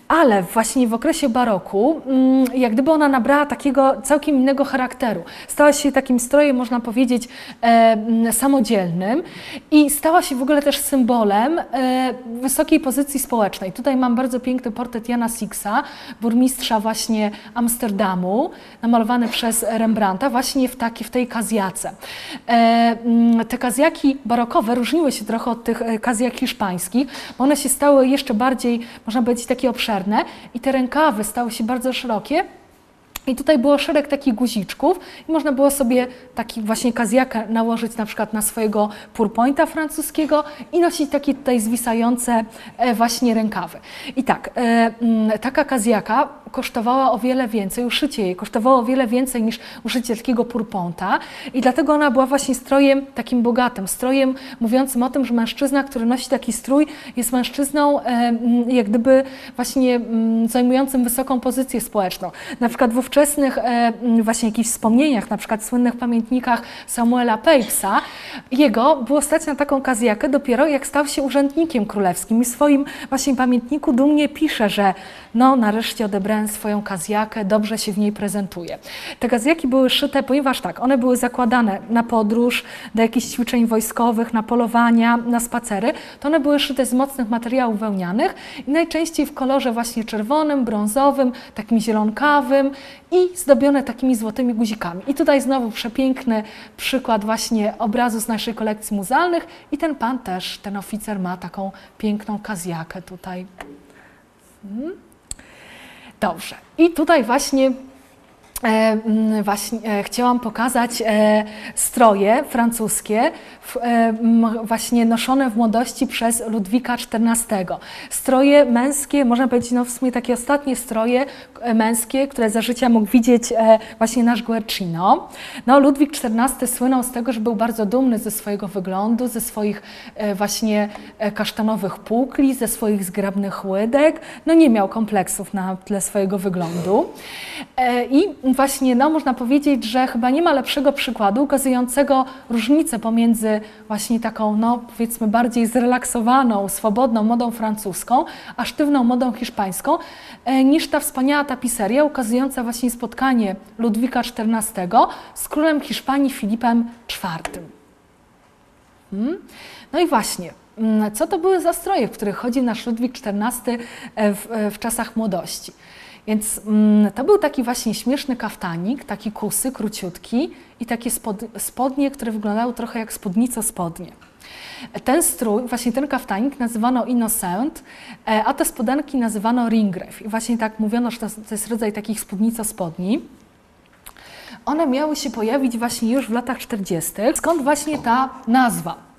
ale właśnie w okresie baroku, mm, jak gdyby ona nabrała takiego całkiem innego charakteru. Stała się takim strojem, można powiedzieć, samodzielnym i stała się w ogóle też symbolem e, wysokiej pozycji społecznej. Tutaj mam bardzo piękny portret Jana Sixa, burmistrza właśnie Amsterdamu, namalowany przez Rembrandta, właśnie w, taki, w tej kazjace. E, mm, te kazjaki barokowe różniły się trochę od tych e, kazjak hiszpańskich, bo one się stały jeszcze bardziej, można powiedzieć, takie obszerne i te rękawy stały się bardzo szerokie, i tutaj było szereg takich guziczków i można było sobie taki właśnie kazjakę nałożyć na przykład na swojego purpointa francuskiego i nosić takie tutaj zwisające e, właśnie rękawy. I tak, mm, taka kazjaka kosztowała o wiele więcej, uszycie jej kosztowało o wiele więcej niż uszycie takiego purponta i dlatego ona była właśnie strojem takim bogatym, strojem mówiącym o tym, że mężczyzna, który nosi taki strój jest mężczyzną e, jak gdyby właśnie zajmującym wysoką pozycję społeczną. Na przykład w ówczesnych e, właśnie jakichś wspomnieniach, na przykład słynnych pamiętnikach Samuela Pepysa, jego było stać na taką kazjakę dopiero jak stał się urzędnikiem królewskim i w swoim właśnie pamiętniku dumnie pisze, że no nareszcie odebrałem swoją kazjakę, dobrze się w niej prezentuje. Te kazjaki były szyte, ponieważ tak, one były zakładane na podróż, do jakichś ćwiczeń wojskowych, na polowania, na spacery, to one były szyte z mocnych materiałów wełnianych i najczęściej w kolorze właśnie czerwonym, brązowym, takim zielonkawym i zdobione takimi złotymi guzikami. I tutaj znowu przepiękny przykład właśnie obrazu z naszej kolekcji muzealnych i ten pan też, ten oficer ma taką piękną kazjakę tutaj. Hmm. Dobrze. I tutaj właśnie E, mm, właśnie e, chciałam pokazać e, stroje francuskie, właśnie noszone w młodości przez Ludwika XIV. Stroje męskie, można powiedzieć, no w sumie takie ostatnie stroje męskie, które za życia mógł widzieć właśnie nasz Guercino. No, Ludwik XIV słynął z tego, że był bardzo dumny ze swojego wyglądu, ze swoich właśnie kasztanowych pukli, ze swoich zgrabnych łydek. No nie miał kompleksów na tle swojego wyglądu. I właśnie, no, można powiedzieć, że chyba nie ma lepszego przykładu ukazującego różnicę pomiędzy właśnie taką, no, powiedzmy, bardziej zrelaksowaną, swobodną modą francuską, a sztywną modą hiszpańską, e, niż ta wspaniała tapiseria ukazująca właśnie spotkanie Ludwika XIV z królem Hiszpanii Filipem IV. Hmm? No i właśnie, mm, co to były za stroje, w których chodzi nasz Ludwik XIV e, w, e, w czasach młodości? Więc mm, to był taki właśnie śmieszny kaftanik, taki kusy, króciutki i takie spod, spodnie, które wyglądały trochę jak spódnico spodnie. Ten strój, właśnie ten kaftanik nazywano innocent, e, a te spodenki nazywano ringrew. I właśnie tak mówiono, że to, jest rodzaj takich spódnico spodni. One miały się pojawić właśnie już w latach 40. Skąd właśnie ta nazwa?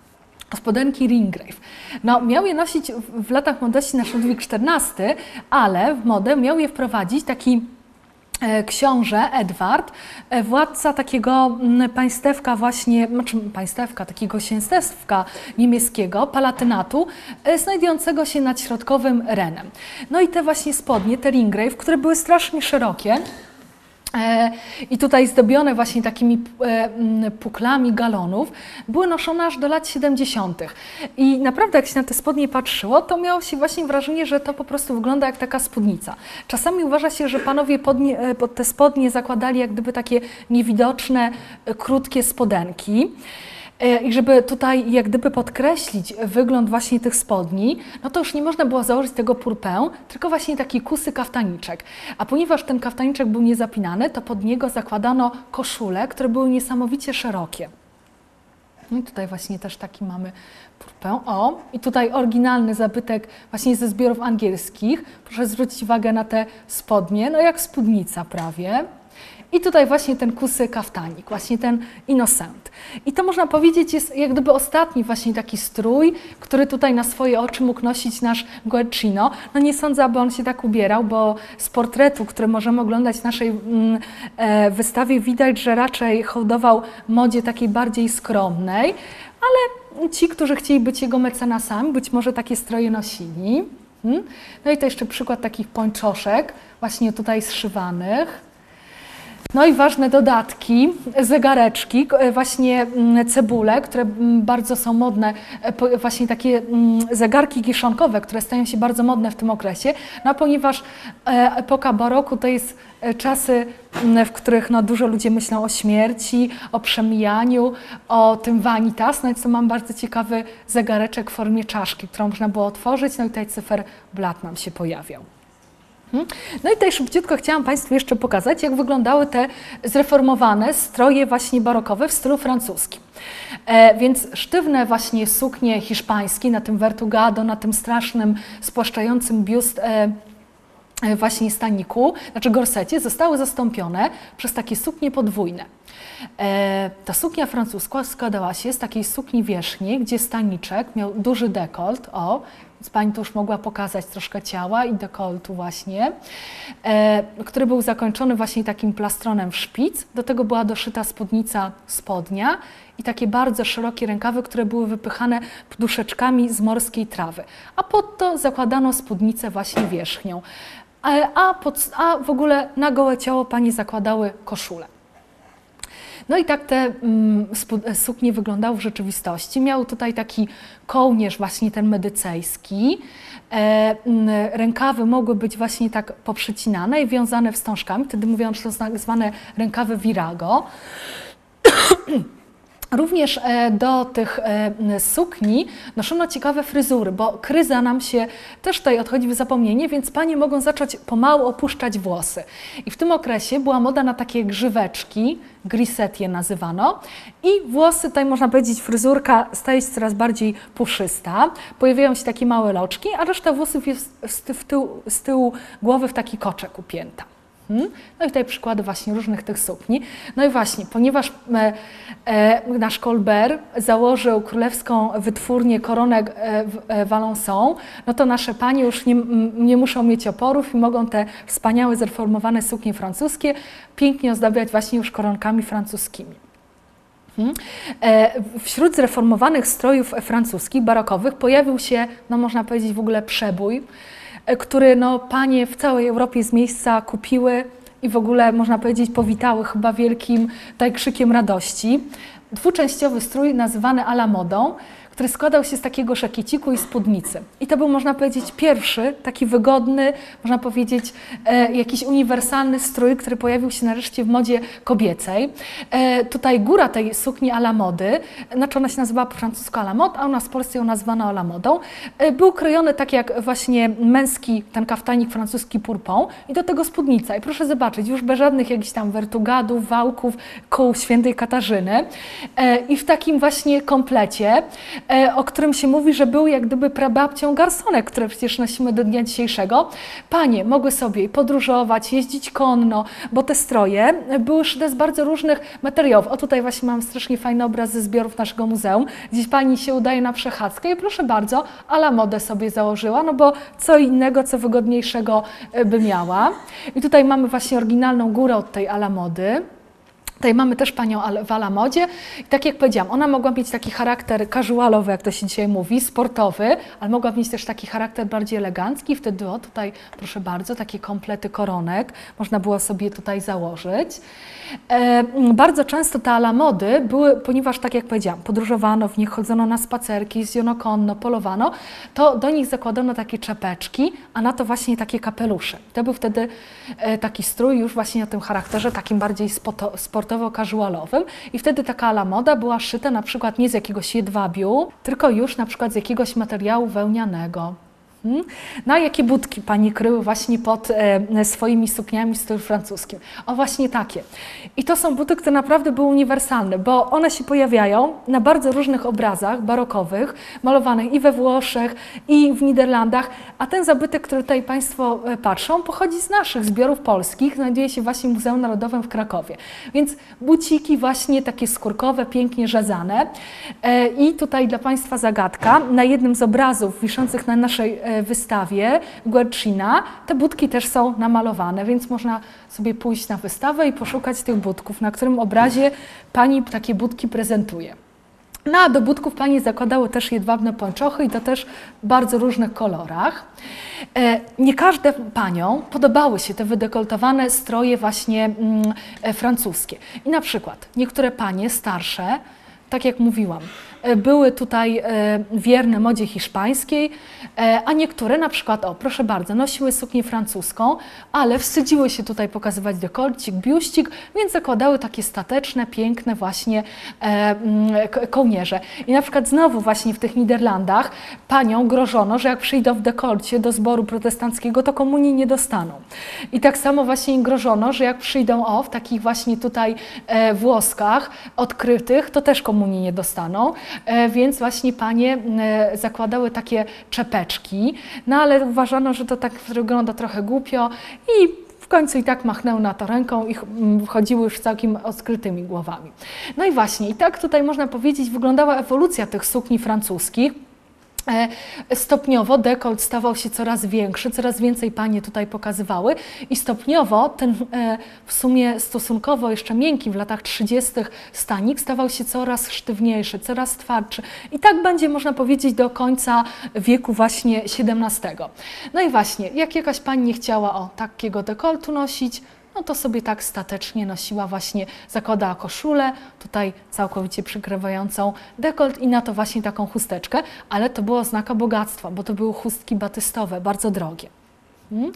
Spodenki Ringgrave. No, miał je nosić w, latach młodości nasz Ludwik XIV, ale w modę miał je wprowadzić taki e, książę Edward, e, władca takiego państewka właśnie, znaczy państewka, takiego księstewka niemieckiego, palatynatu, e, znajdującego się nad środkowym Renem. No i te właśnie spodnie, te Ringgrave, które były strasznie szerokie, I tutaj zdobione właśnie takimi e, puklami galonów były noszone aż do lat 70. I naprawdę jak się na te spodnie patrzyło, to miało się właśnie wrażenie, że to po prostu wygląda jak taka spódnica. Czasami uważa się, że panowie podnie, e, pod te spodnie zakładali jak gdyby takie niewidoczne, krótkie spodenki. E, I żeby tutaj jak gdyby podkreślić wygląd właśnie tych spodni, no to już nie można było założyć tego purpę, tylko właśnie taki kusy kaftaniczek. A ponieważ ten kaftaniczek był niezapinany, to pod niego zakładano koszule, które były niesamowicie szerokie. No i tutaj właśnie też taki mamy purpę. O, i tutaj oryginalny zabytek właśnie ze zbiorów angielskich. Proszę zwrócić uwagę na te spodnie, no jak spódnica prawie. I tutaj właśnie ten kusy kaftanik, właśnie ten innocent. I to można powiedzieć jest jak gdyby ostatni właśnie taki strój, który tutaj na swoje oczy mógł nosić nasz Guercino. No nie sądzę, aby on się tak ubierał, bo z portretu, który możemy oglądać w naszej mm, e, wystawie widać, że raczej hołdował modzie takiej bardziej skromnej, ale ci, którzy chcieli być jego mecenasami, być może takie stroje nosili. Hmm? No i to jeszcze przykład takich pończoszek, właśnie tutaj zszywanych. No i ważne dodatki, zegareczki, e, właśnie mm, cebule, które mm, bardzo są modne, e, właśnie takie mm, zegarki kiszonkowe, które stają się bardzo modne w tym okresie, no ponieważ e, epoka baroku to jest czasy, w których no, dużo ludzi myślą o śmierci, o przemijaniu, o tym vanitas, no i co mam bardzo ciekawy zegareczek w formie czaszki, którą można było otworzyć, no i tutaj cyferblat nam się pojawiał. Mhm. No i tutaj szybciutko chciałam Państwu jeszcze pokazać, jak wyglądały te zreformowane stroje właśnie barokowe w stylu francuskim. E, więc sztywne właśnie suknie hiszpańskie na tym vertugado, na tym strasznym, spłaszczającym biust e, e, właśnie staniku, znaczy gorsecie, zostały zastąpione przez takie suknie podwójne. E, ta suknia francuska składała się z takiej sukni wierzchniej, gdzie staniczek miał duży dekolt, o, więc Pani tu już mogła pokazać troszkę ciała i dekoltu właśnie, e, który był zakończony właśnie takim plastronem w szpic. Do tego była doszyta spódnica spodnia i takie bardzo szerokie rękawy, które były wypychane poduszeczkami z morskiej trawy. A pod to zakładano spódnicę właśnie wierzchnią. E, a, pod, a w ogóle na gołe ciało Pani zakładały koszulę. No i tak te mm, suknie wyglądały w rzeczywistości. Miał tutaj taki kołnierz właśnie ten medycejski. E, rękawy mogły być właśnie tak poprzycinane i wiązane wstążkami. Wtedy mówiono, że to tak zwane rękawy virago. Również e, do tych e, sukni noszono ciekawe fryzury, bo kryza nam się też tutaj odchodzi w zapomnienie, więc panie mogą zacząć pomału opuszczać włosy. I w tym okresie była moda na takie grzyweczki, griset je nazywano, i włosy, tutaj można powiedzieć, fryzurka staje się coraz bardziej puszysta, pojawiają się takie małe loczki, a reszta włosów jest z tyłu, z tyłu głowy w taki koczek upięta. No i tutaj przykłady właśnie różnych tych sukni. No i właśnie, ponieważ e, e, nasz Colbert założył królewską wytwórnię koronek e, Valençon, no to nasze panie już nie, nie muszą mieć oporów i mogą te wspaniałe, zreformowane suknie francuskie pięknie ozdabiać właśnie już koronkami francuskimi. Hmm? Wśród zreformowanych strojów francuskich, barokowych, pojawił się, no można powiedzieć, w ogóle przebój. E, który no, panie w całej Europie z miejsca kupiły i w ogóle można powiedzieć powitały chyba wielkim tutaj krzykiem radości. Dwuczęściowy strój nazywany ala modą, który składał się z takiego szakieciku i spódnicy. I to był, można powiedzieć, pierwszy taki wygodny, można powiedzieć, e, jakiś uniwersalny strój, który pojawił się nareszcie w modzie kobiecej. E, tutaj góra tej sukni ala mody, znaczy ona się nazywała po francusku ala mod, a u nas w Polsce ją nazwano ala modą, e, był krojony tak jak właśnie męski, ten kaftanik francuski purpą i do tego spódnica. I proszę zobaczyć, już bez żadnych jakichś tam wertugadów, wałków, koł świętej Katarzyny e, i w takim właśnie komplecie E, o którym się mówi, że był jak gdyby prababcią garsonek, które przecież nosimy do dnia dzisiejszego. Panie mogły sobie podróżować, jeździć konno, bo te stroje były szyte z bardzo różnych materiałów. O tutaj właśnie mam strasznie fajny obraz ze zbiorów naszego muzeum. Gdzieś pani się udaje na przechadzkę i proszę bardzo, ala modę sobie założyła, no bo co innego, co wygodniejszego e, by miała. I tutaj mamy właśnie oryginalną górę od tej ala mody. Tutaj mamy też panią w Alamodzie i tak jak powiedziałam, ona mogła mieć taki charakter casualowy, jak to się dzisiaj mówi, sportowy, ale mogła mieć też taki charakter bardziej elegancki. Wtedy o, tutaj proszę bardzo, takie komplety koronek można było sobie tutaj założyć. E, bardzo często te alamody były, ponieważ tak jak powiedziałam, podróżowano w nich, chodzono na spacerki, jeździono konno, polowano, to do nich zakładano takie czepeczki, a na to właśnie takie kapelusze. To był wtedy e, taki strój już właśnie o tym charakterze takim bardziej sportowym sportowo-casualowym i wtedy taka ala moda była szyta na przykład nie z jakiegoś jedwabiu, tylko już na przykład z jakiegoś materiału wełnianego. Hmm? No a jakie budki pani kryły właśnie pod e, swoimi sukniami w stylu francuskim? O właśnie takie. I to są buty, które naprawdę były uniwersalne, bo one się pojawiają na bardzo różnych obrazach barokowych, malowanych i we Włoszech, i w Niderlandach, a ten zabytek, który tutaj Państwo e, patrzą, pochodzi z naszych zbiorów polskich, znajduje się właśnie w Muzeum Narodowym w Krakowie. Więc buciki właśnie takie skórkowe, pięknie rzezane. E, I tutaj dla Państwa zagadka. Na jednym z obrazów wiszących na naszej e, wystawie Guercina. Te budki też są namalowane, więc można sobie pójść na wystawę i poszukać tych budków, na którym obrazie pani takie budki prezentuje. No a do budków pani zakładały też jedwabne pończochy i to też w bardzo różnych kolorach. E, nie każde paniom podobały się te wydekoltowane stroje właśnie mm, e, francuskie. I na przykład niektóre panie starsze, tak jak mówiłam, E, były tutaj e, wierne modzie hiszpańskiej, e, a niektóre na przykład, o proszę bardzo, nosiły suknię francuską, ale wstydziły się tutaj pokazywać dekolcik, biuścik, więc zakładały takie stateczne, piękne właśnie mm, kołnierze. I na przykład znowu właśnie w tych Niderlandach panią grożono, że jak przyjdą w dekolcie do zboru protestanckiego, to komunii nie dostaną. I tak samo właśnie grożono, że jak przyjdą o w takich właśnie tutaj włoskach odkrytych, to też komunii nie dostaną. E, więc właśnie panie e, zakładały takie czepeczki, no ale uważano, że to tak wygląda trochę głupio i w końcu i tak machnęły na to ręką i wchodziły już całkiem odkrytymi głowami. No i właśnie, i tak tutaj można powiedzieć, wyglądała ewolucja tych sukni francuskich. E, stopniowo dekolt stawał się coraz większy, coraz więcej panie tutaj pokazywały i stopniowo ten e, w sumie stosunkowo jeszcze miękki w latach 30. stanik stawał się coraz sztywniejszy, coraz twardszy i tak będzie można powiedzieć do końca wieku właśnie XVII. No i właśnie, jak jakaś pani nie chciała o takiego dekoltu nosić, no to sobie tak statecznie nosiła właśnie, zakładała koszulę, tutaj całkowicie przykrywającą dekolt i na to właśnie taką chusteczkę, ale to było oznaka bogactwa, bo to były chustki batystowe, bardzo drogie. Hmm?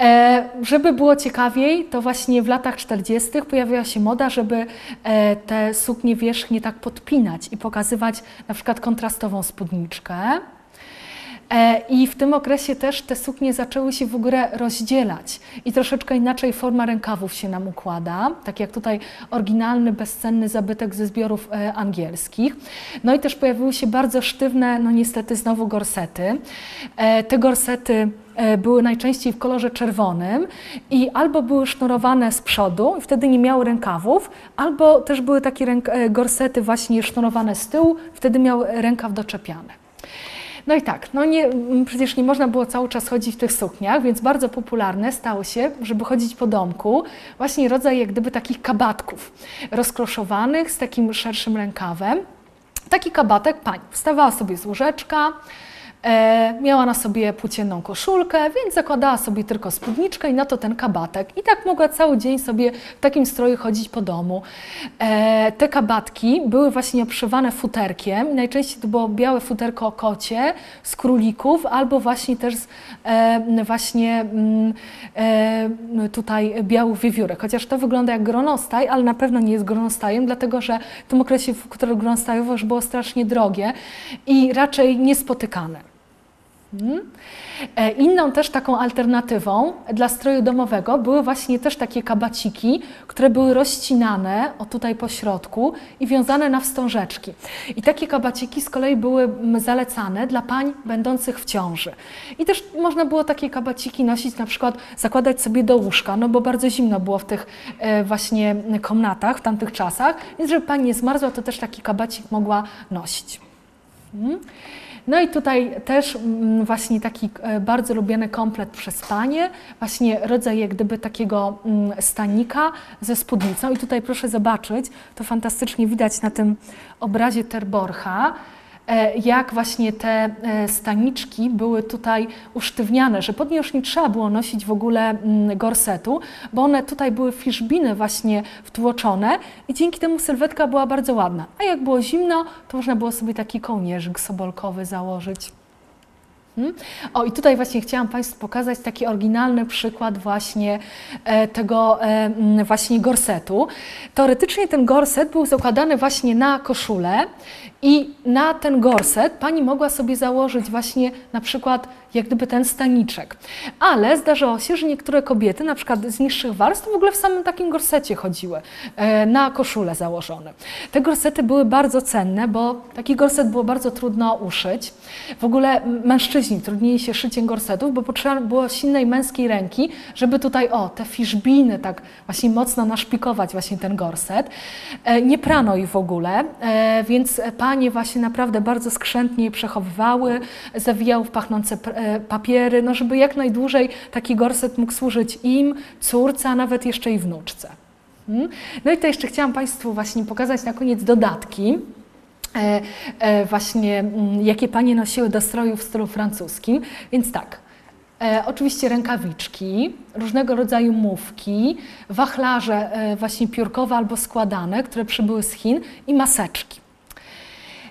E, żeby było ciekawiej, to właśnie w latach 40. pojawiła się moda, żeby e, te suknie wierzchnie tak podpinać i pokazywać na przykład kontrastową spódniczkę. E, I w tym okresie też te suknie zaczęły się w ogóle rozdzielać i troszeczkę inaczej forma rękawów się nam układa, tak jak tutaj oryginalny, bezcenny zabytek ze zbiorów e, angielskich. No i też pojawiły się bardzo sztywne, no niestety znowu gorsety. E, te gorsety były najczęściej w kolorze czerwonym i albo były sznurowane z przodu i wtedy nie miały rękawów, albo też były takie gorsety właśnie sznurowane z tyłu, wtedy miały rękaw doczepiany. No i tak, no nie, przecież nie można było cały czas chodzić w tych sukniach, więc bardzo popularne stało się, żeby chodzić po domku, właśnie rodzaj jak gdyby takich kabatków rozkroszowanych z takim szerszym rękawem. Taki kabatek pani wstawała sobie z łóżeczka, miała na sobie płócienną koszulkę, więc zakładała sobie tylko spódniczkę i na to ten kabatek. I tak mogła cały dzień sobie w takim stroju chodzić po domu. E, te kabatki były właśnie obszywane futerkiem. Najczęściej to było białe futerko o kocie z królików, albo właśnie też z, e, właśnie mm, e, tutaj białych wiewiórek. Chociaż to wygląda jak gronostaj, ale na pewno nie jest gronostajem, dlatego że w tym okresie, w którym gronostajowo już było strasznie drogie i raczej niespotykane. Hmm. E, inną też taką alternatywą dla stroju domowego były właśnie też takie kabaciki, które były rozcinane, o tutaj po środku i wiązane na wstążeczki. I takie kabaciki z kolei były zalecane dla pań będących w ciąży. I też można było takie kabaciki nosić, na przykład zakładać sobie do łóżka, no bo bardzo zimno było w tych e, właśnie komnatach w tamtych czasach, więc żeby pani nie zmarzła, to też taki kabacik mogła nosić. No i tutaj też mm, właśnie taki e, bardzo lubiany komplet przez panie, właśnie rodzaj jak gdyby takiego mm, stanika ze spódnicą. I tutaj proszę zobaczyć, to fantastycznie widać na tym obrazie Terborcha, jak właśnie te e, staniczki były tutaj usztywniane, że pod nie już nie trzeba było nosić w ogóle mm, gorsetu, bo one tutaj były fiszbiny właśnie wtłoczone i dzięki temu sylwetka była bardzo ładna. A jak było zimno, to można było sobie taki kołnierzyk sobolkowy założyć. Hmm? O, i tutaj właśnie chciałam Państwu pokazać taki oryginalny przykład właśnie e, tego e, właśnie gorsetu. Teoretycznie ten gorset był zakładany właśnie na koszulę i na ten gorset pani mogła sobie założyć właśnie na przykład jak gdyby ten staniczek. Ale zdarzało się, że niektóre kobiety, na przykład z niższych warstw, w ogóle w samym takim gorsecie chodziły, e, na koszulę założone. Te gorsety były bardzo cenne, bo taki gorset było bardzo trudno uszyć. W ogóle mężczyźni trudniej się szyciem gorsetów, bo potrzeba było silnej męskiej ręki, żeby tutaj, o, te fiszbiny tak właśnie mocno naszpikować właśnie ten gorset. E, nie prano ich w ogóle, e, więc panie właśnie naprawdę bardzo skrzętnie je przechowywały, zawijały w pachnące E, papiery, no żeby jak najdłużej taki gorset mógł służyć im, córce, a nawet jeszcze i wnuczce. Hmm? No i to jeszcze chciałam Państwu właśnie pokazać na koniec dodatki. E, e, właśnie mm, jakie panie nosiły do stroju w stylu francuskim. Więc tak, e, oczywiście rękawiczki, różnego rodzaju mówki, wachlarze e, właśnie piórkowe albo składane, które przybyły z Chin i maseczki.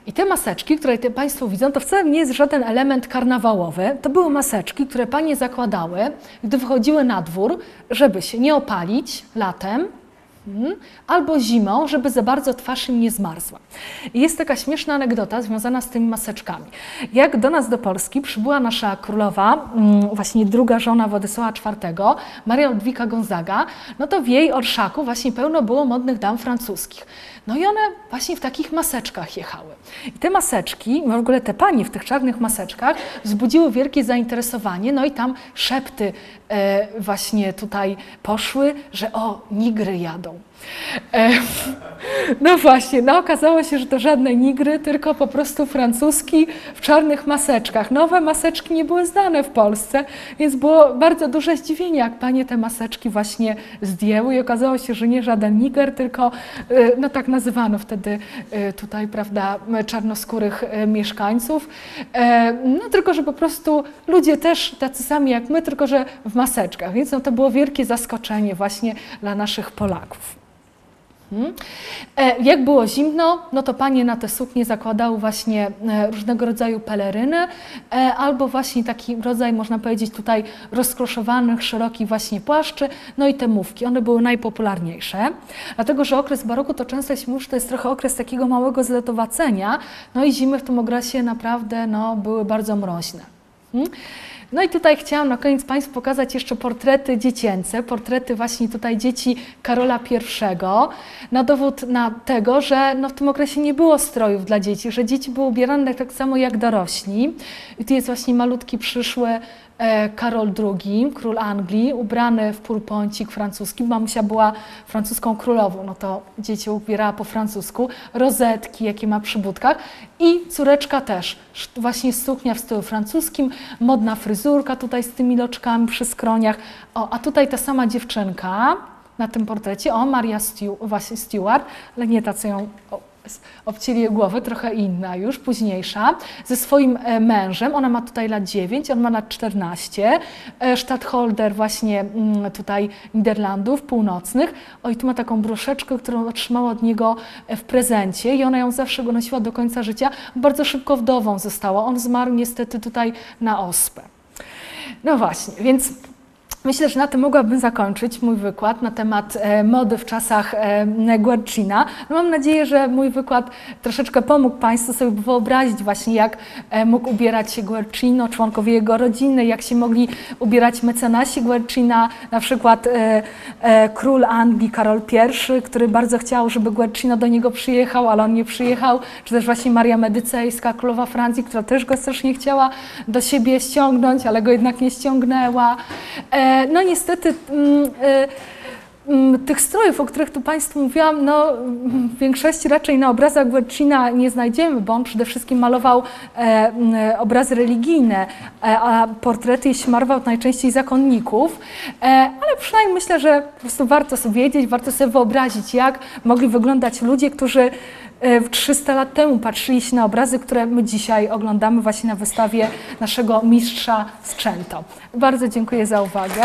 I te maseczki, które te Państwo widzą, to wcale nie jest żaden element karnawałowy. To były maseczki, które panie zakładały, gdy wychodziły na dwór, żeby się nie opalić latem, hmm, albo zimą, żeby za bardzo twarz im nie zmarzła. I jest taka śmieszna anegdota związana z tymi maseczkami. Jak do nas do Polski przybyła nasza królowa, mm, właśnie druga żona Władysława IV, Maria Ludwika Gonzaga, no to w jej orszaku właśnie pełno było modnych dam francuskich. No i one właśnie w takich maseczkach jechały. I te maseczki, w ogóle te panie w tych czarnych maseczkach wzbudziły wielkie zainteresowanie, no i tam szepty e, właśnie tutaj poszły, że o, nigry jadą. E, no właśnie, no okazało się, że to żadne nigry, tylko po prostu francuski w czarnych maseczkach. Nowe maseczki nie były znane w Polsce, więc było bardzo duże zdziwienie, jak panie te maseczki właśnie zdjęły i okazało się, że nie żaden niger, tylko e, no tak nazywano wtedy e, tutaj, prawda, czarnoskórych mieszkańców. No tylko, że po prostu ludzie też tacy sami jak my, tylko że w maseczkach, więc no, to było wielkie zaskoczenie właśnie dla naszych Polaków. Hmm. E, jak było zimno, no to panie na te suknie zakładały właśnie e, różnego rodzaju peleryny e, albo właśnie taki rodzaj, można powiedzieć tutaj rozkroszowanych, szerokich właśnie płaszczy, no i te mówki. One były najpopularniejsze, dlatego że okres baroku to często się mówi, że to jest trochę okres takiego małego zletowacenia, no i zimy w tym okresie naprawdę no, były bardzo mroźne. Hmm. No i tutaj chciałam na koniec Państwu pokazać jeszcze portrety dziecięce, portrety właśnie tutaj dzieci Karola I, na dowód na tego, że no w tym okresie nie było strojów dla dzieci, że dzieci były ubierane tak samo jak dorośli. I tu jest właśnie malutki przyszły Karol II, król Anglii, ubrany w purponcik francuski. Mamusia była francuską królową, no to dzieci ubierała po francusku. Rozetki, jakie ma przy budkach. I córeczka też, właśnie suknia w stylu francuskim, modna fryzurka tutaj z tymi loczkami przy skroniach. O, a tutaj ta sama dziewczynka na tym portrecie, o, Maria Stewart, ale nie ta, co ją obcięli jej głowę, trochę inna już, późniejsza, ze swoim e, mężem. Ona ma tutaj lat 9, on ma lat 14. E, stadtholder właśnie mm, tutaj Niderlandów Północnych. Oj, tu ma taką broszeczkę, którą otrzymała od niego e, w prezencie i ona ją zawsze go nosiła do końca życia. Bardzo szybko wdową została. On zmarł niestety tutaj na ospę. No właśnie, więc Myślę, że na tym mogłabym zakończyć mój wykład na temat e, mody w czasach e, Guercina. No mam nadzieję, że mój wykład troszeczkę pomógł Państwu sobie wyobrazić właśnie, jak e, mógł ubierać się Guercino, członkowie jego rodziny, jak się mogli ubierać mecenasi Guercina, na przykład król Anglii Karol I, który bardzo chciał, żeby Guercino do niego przyjechał, ale on nie przyjechał, czy też właśnie Maria Medycejska, królowa Francji, która też go strasznie chciała do siebie ściągnąć, ale go jednak nie ściągnęła. No niestety mm, e, mm, tych strojów, o których tu Państwu mówiłam, no, w większości raczej na obrazach Guercina nie znajdziemy, bo on przede wszystkim malował e, mm, obrazy religijne, e, a portrety jeśli malował najczęściej zakonników, e, ale przynajmniej myślę, że po prostu warto sobie wiedzieć, warto sobie wyobrazić, jak mogli wyglądać ludzie, którzy 300 e, lat temu patrzyli się na obrazy, które my dzisiaj oglądamy właśnie na wystawie naszego mistrza Strzęto. Bardzo dziękuję za uwagę.